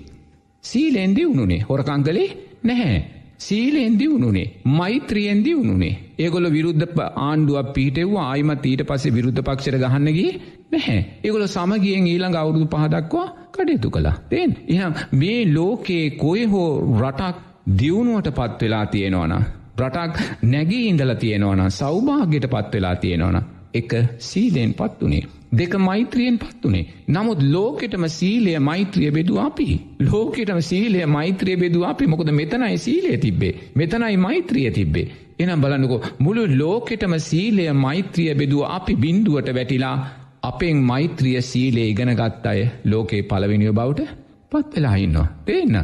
සීලෙන් දියුණුනේ හොරකංගලේ නැහැ. සීලෙන් දියුණුනේ මෛත්‍රියෙන් දියුණුනේ. ඒගොල විරුද්ධ ආණ්ඩුවක් පිහිටෙව්වා ආයිමත් ඊට පසේ විරුද්ධ පක්ෂර ගහන්නගේ නැහැ. ඒගොල සමගියෙන් ඊළඟ අවුරුදු පහදක්වා කටයුතු කළා. තෙන් එහම් මේ ලෝකයේ කොය හෝ රටක් දියුණුවට පත් වෙලා තියෙනවන රටක් නැගී ඉඳල තියෙනවන සෞභාගයට පත් වෙලා තියෙනවන එක සීලයෙන් පත් වනේ දෙක මෛත්‍රියෙන් පත්වනේ. නමුත් ලෝකෙටම සීලය මෛත්‍රිය බෙදු අපි. ලෝකෙටම සීලය මෛත්‍රිය බෙදු අපි මොකද මෙතනයි සීලය තිබ්බේ. මෙතනයි මෛත්‍රිය තිබ්බේ. එනම් බලන්නකෝ මුළු ලෝකෙටම සීලය මෛත්‍රිය බෙදුව අපි බින්දුවට වැටිලා අපෙන් මෛත්‍රිය සීලේ ඉගෙන ගත් අය ලෝකයේ පලවෙනිියෝ බවට පත් වෙලා ඉන්නවා. දෙන්න.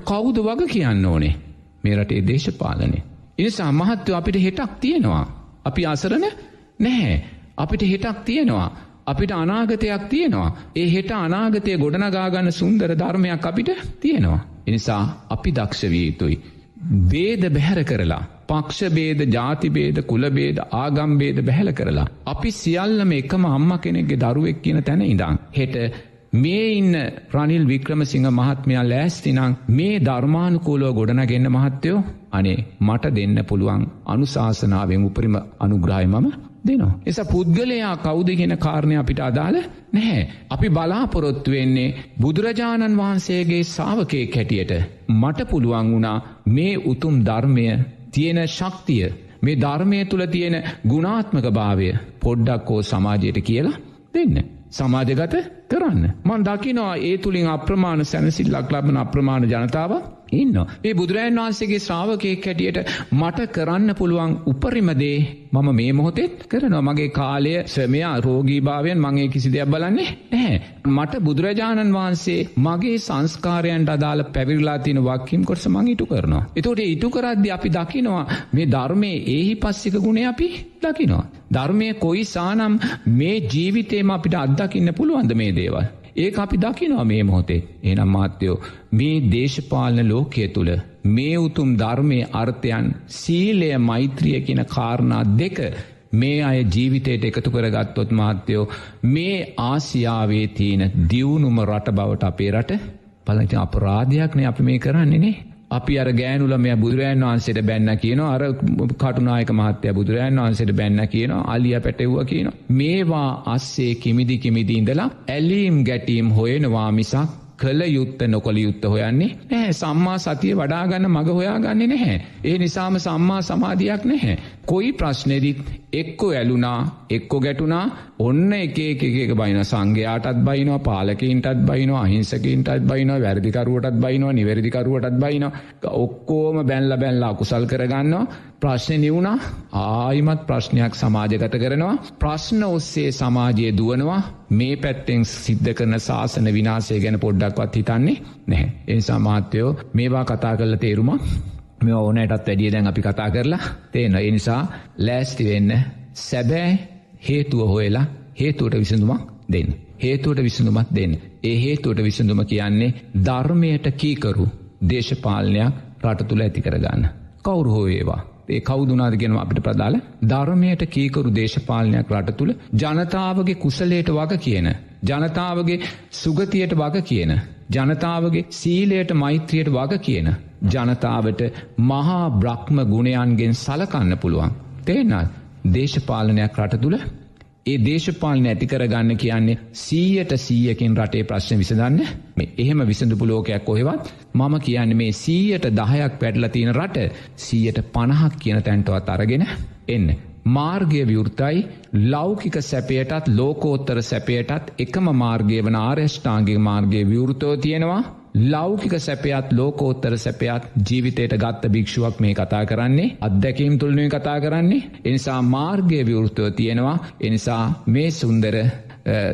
කවුද වග කියන්න ඕනේ මේ රටේ දේශපාලනේ. ඉනිසා මහත්ව අපිට හෙටක් තියෙනවා. අපි අසරන නැහැ. අපිට හෙටක් තියෙනවා. අපිට අනාගතයක් තියෙනවා. ඒ හෙට අනාගතය ගොඩනගාගන්න සුන්දර ධර්මයක් අපිට තියෙනවා. එනිසා අපි දක්ෂවී යුතුයි. බේද බැහැර කරලා. පක්ෂබේද ජාතිබේද කුලබේද ආගම්බේද බැහැල කරලා. අපි සියල්ලම එකම අම්ම කෙනෙක්ගේ දරුවෙක් කියන තැන ඉඳං. හෙට මේ ඉන්න ප්‍රනිල් වික්‍රමසිංහ මහත්මයා ලෑස්තිනං මේ ධර්මානුකූලෝ ගොඩනගෙන්න්න මහත්තයෝ අනේ මට දෙන්න පුළුවන් අනුශාසනාවෙන් උපරිම අනුග්‍රහය මම දෙනවා. එස පුද්ගලයා කෞදගෙන කාරණය අපිට අදාළ නැහැ. අපි බලාපොරොත්තු වෙන්නේ බුදුරජාණන් වහන්සේගේ සාාවකය කැටියට මට පුළුවන් වුණා මේ උතුම් ධර්මය තියෙන ශක්තිය මේ ධර්මය තුළ තියෙන ගුණාත්මක භාවය පොඩ්ඩක් හෝ සමාජයට කියලා දෙන්න. සමාජගත කරන්න. මන් දකිනවා ඒ තුළින් අප්‍රමාණ සැනසිල්ලක් ලබන අප්‍රමාණ ජනතාව ඉන්න. ඒ බුදුරජන් වහන්සේගේ ශ්‍රාවකයෙක් හැටියට මට කරන්න පුළුවන් උපරිමදේ මම මේ මොහොතෙත් කරනවා මගේ කාලය සමයා රෝගීභාවයෙන් මගේ කිසි දෙයක් බලන්නේ නැහැ. මට බුදුරජාණන් වහන්සේ මගේ සංස්කාරයන්ට අදාළ පැවිල්ලා තින වක්කිම් කොටස මං ඉටු කරනවා. එතෝට ඉටු කරද්දි අපි දකිනවා මේ ධර්මය ඒහි පස්සික ගුණේ අපි දකිනවා. ධර්මය කොයි සානම් මේ ජීවිතේම අපිට අත්දකින්න පුළුවන්ද මේ දේවල්. ඒ අපි දකිනවා මේ මොහොතේ එනම් මාත්‍යයෝ මේ දේශපාලන ලෝකය තුළ මේ උතුම් ධර්මය අර්ථයන් සීලය මෛත්‍රිය කියන කාරණා දෙක මේ අය ජීවිතයට එකතු කරගත්තොත් මාත්‍යයෝ මේ ආසියාවේ තියෙන දියුණුම රට බවට අපේ රට පලති අපරාධයක්නේ අපි මේ කරන්නේනේ අපි අර ගෑනුලම බුදුරන් වහන්සේට බැන්න කියන අර කටුනායක මහත්‍යය බුදුරන් වහන්සේට බැන්න කියන අලිය පැටව්ව කියන. මේවා අස්සේ කිමිදි කිමිදි ඉඳලා ඇලීම් ගැටීම් හොයෙනවා මිසක් කළ යුත්ත නොකළ යුත්ත හොයන්නේ නැහැ සම්මා සතිය වඩාගන්න මඟ හොයාගන්නේ නැහැ. ඒ නිසාම සම්මා සමාධයක් නැහැ. කොයි ප්‍රශ්නෙදිත් එක්කො ඇලුනා එක්කො ගැටුනා. ඔන්න එක එක බයින සංඝයාටත් බයිනවා පාලකින්ටත් බයිනවා අහිංසකින්ටත් බයිනවා වැරදිකරුවටත් බයිනවා නිවැරදිකරුවටත් බයිනවා. ඔක්කෝම බැල්ල බැල්ලා කුසල් කරගන්නවා. ප්‍රශ්නය නිවුණා. ආයිමත් ප්‍රශ්නයක් සමාජගත කරනවා. ප්‍රශ්න ඔස්සේ සමාජය දුවනවා. මේ පැත්තෙන් සිද්ධ කරන ශාසන විනාසය ගැන පොඩ්ඩක්වත් හිතන්නේ නැහැ. එනිසා මාත්‍යයෝ මේවා කතා කරල තේරුමක් මේ ඕනයටත් වැඩිය දැන් අපි කතා කරලා තේන එනිසා ලෑස්ති වෙන්න සැබෑ හේතුව හොයලා හේතුවට විසඳුමක් දෙන්න. හේතුවට විසඳුමත් දෙන්න. ඒ හේතුවට විසඳුම කියන්නේ ධර්මයට කීකරු දේශපාලනයක් රට තුළ ඇති කරගන්න. කවුරු හෝඒවා. ඒ කවුදුනාද ගෙනම අපිට ප්‍රදාල ධර්මයට කීකරු දේශපාලනයක් රට තුළ ජනතාවගේ කුසලයට වග කියන. ජනතාවගේ සුගතියට වග කියන. ජනතාවගේ සීලයට මෛත්‍රියයට වග කියන. ජනතාවට මහා බ්‍රහ්ම ගුණයන්ගෙන් සලකන්න පුළුවන්. තේනා දේශපාලනයක් රට තුළ ඒ දේශපාලන ඇති කරගන්න කියන්නේ සීයට සීයකින් රටේ ප්‍රශ්න විසඳන්න මේ එහෙම විසඳපු ලෝකයක් කොහෙවත් මම කියන්න මේ සීයට දහයක් පැඩල තියෙන රට සීයට පණහක් කියන තැන්ටවත් අරගෙන එන්න. මාර්ගය විවෘතයි ලෞකික සැපයටත් ලෝකෝත්තර සැපයටත් එකම මාර්ගය වන ආර්යෂ්ඨාන්ගේ මාර්ගය විවෘතෝ තියෙනවා ලෞකික සැපයත් ලෝකෝත්තර සැපයත් ජීවිතයට ගත්ත භික්ෂුවක් මේ කතා කරන්නේ අත්දැකීම් තුළනුව කතා කරන්නේ. එනිසා මාර්ගය විවෘතව තියෙනවා. එනිසා මේ සුන්දර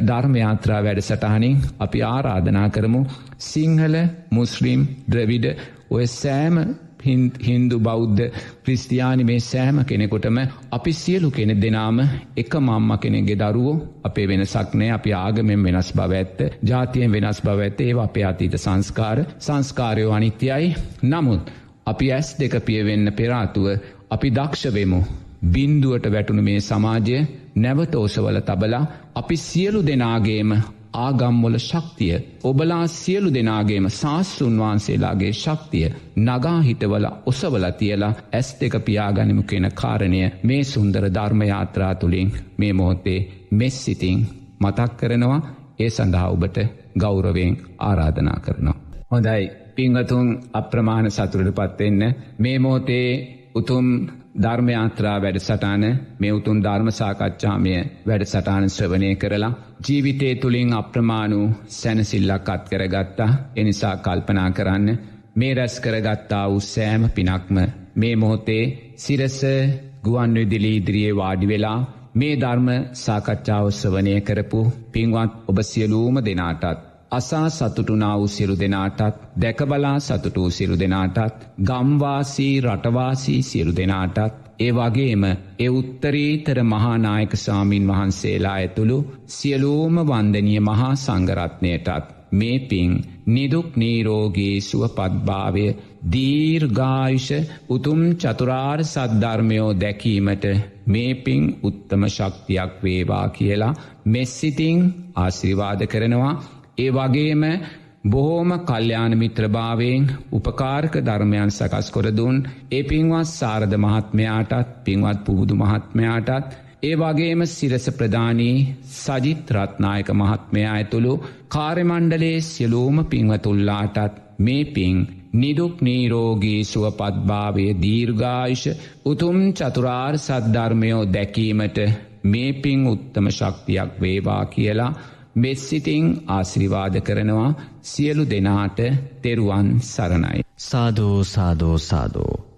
ධර්මයාත්‍රා වැඩ සටහනින් අපි ආරාධනා කරමු. සිංහල මුස්ලිම් ද්‍රවිඩ ඔය සෑම හින්දු බෞද්ධ ක්‍රිස්තියානි මේ සෑම කෙනෙකොටම අපි සියලු කෙනෙ දෙනාම එක මම්ම කෙනෙගේ දරුවෝ අපේ වෙනසක් නෑ අපි ආගමෙන් වෙනස් බව ඇත්ත ජාතියෙන් වෙනස් බව ඇත්ත ඒ අපේ අතීත සංස්කාර සංස්කාරයෝ අනිත්‍යයි. නමුත් අපි ඇස් දෙක පියවෙන්න පෙරාතුව අපි දක්ෂවෙමු බින්දුවට වැටුණු මේ සමාජය නැවතෝසවල තබලා අපි සියලු දෙනාගේම ආගම්වොල ශක්තිය. ඔබලා සියලු දෙනාගේම ශාස්තෘන් වහන්සේලාගේ ශක්තිය නගාහිටවල ඔසවල තියලා ඇස් දෙක පියාගනිමු කෙන කාරණය මේ සුන්දර ධර්මයාත්‍රා තුළින් මේ මොහොත්තේ මෙස් සිතින් මතක් කරනවා. ඒ සඳහා ඔබට ගෞරවෙන් ආරාධනා කරනවා. හොඳයි. පිංහතුන් අප්‍රමාණ සතුරට පත්වෙන්න මේ මෝතේ උතුම් ධර්මයාත්‍රා වැඩ සටාන මේ උතුන් ධර්ම සාකච්ඡාමය වැඩ සටාන ශ්‍රවණය කරලා ජීවිතේ තුළින් අප්‍රමාණු සැනසිල්ලක් අත් කරගත්තා. එනිසා කල්පනා කරන්න මේ රැස් කරගත්තා වූ සෑම පිනක්ම මේ මොහොතේ සිරස ගුවන් විදිලි ඉදිරියේ වාඩි වෙලා මේ ධර්ම සාකච්ඡාව ශ්‍රවණය කරපු පින්වත් ඔබ සියලූම දෙනාටත් අසා සතුටුනා වූ සිරු දෙනාටත් දැකබලා සතුටූ සිරු දෙනාටත් ගම්වාසී රටවාසී සිරු දෙනාටත් ඒ වගේම එ උත්තරීතර මහානායක සාමීන් වහන්සේලා ඇතුළු සියලූම වන්දනිය මහා සංගරත්නයටත් මේ පින් නිදුක් නීරෝගේ සුවපත්භාවය දීර්ගායුෂ උතුම් චතුරාර් සද්ධර්මයෝ දැකීමට මේ පින් උත්තම ශක්තියක් වේවා කියලා මෙස්සිතිං ආශිරිවාද කරනවා. ඒ වගේම බොහෝම කල්්‍යාන මිත්‍රභාවයෙන් උපකාරක ධර්මයන් සකස් කොරදුන් ඒ පින්වත් සාරධ මහත්මයාටත් පින්වත් පුබුදු මහත්මයාටත් ඒ වගේම සිරස ප්‍රධානී සජිත් රත්නායක මහත්මයා ඇතුළු කාර්යමණ්ඩලේ සියලූම පින්වතුල්ලාටත් මේ පින් නිදුක් නීරෝගී සුවපත්භාවය දීර්ඝායිෂ උතුම් චතුරාර් සද්ධර්මයෝ දැකීමට මේ පින් උත්තම ශක්තියක් වේවා කියලා මෙස්සිතිං ආශිරිවාද කරනවා සියලු දෙනාට තෙරුවන් සරණයි. සාධූ සාධූ සාධූ.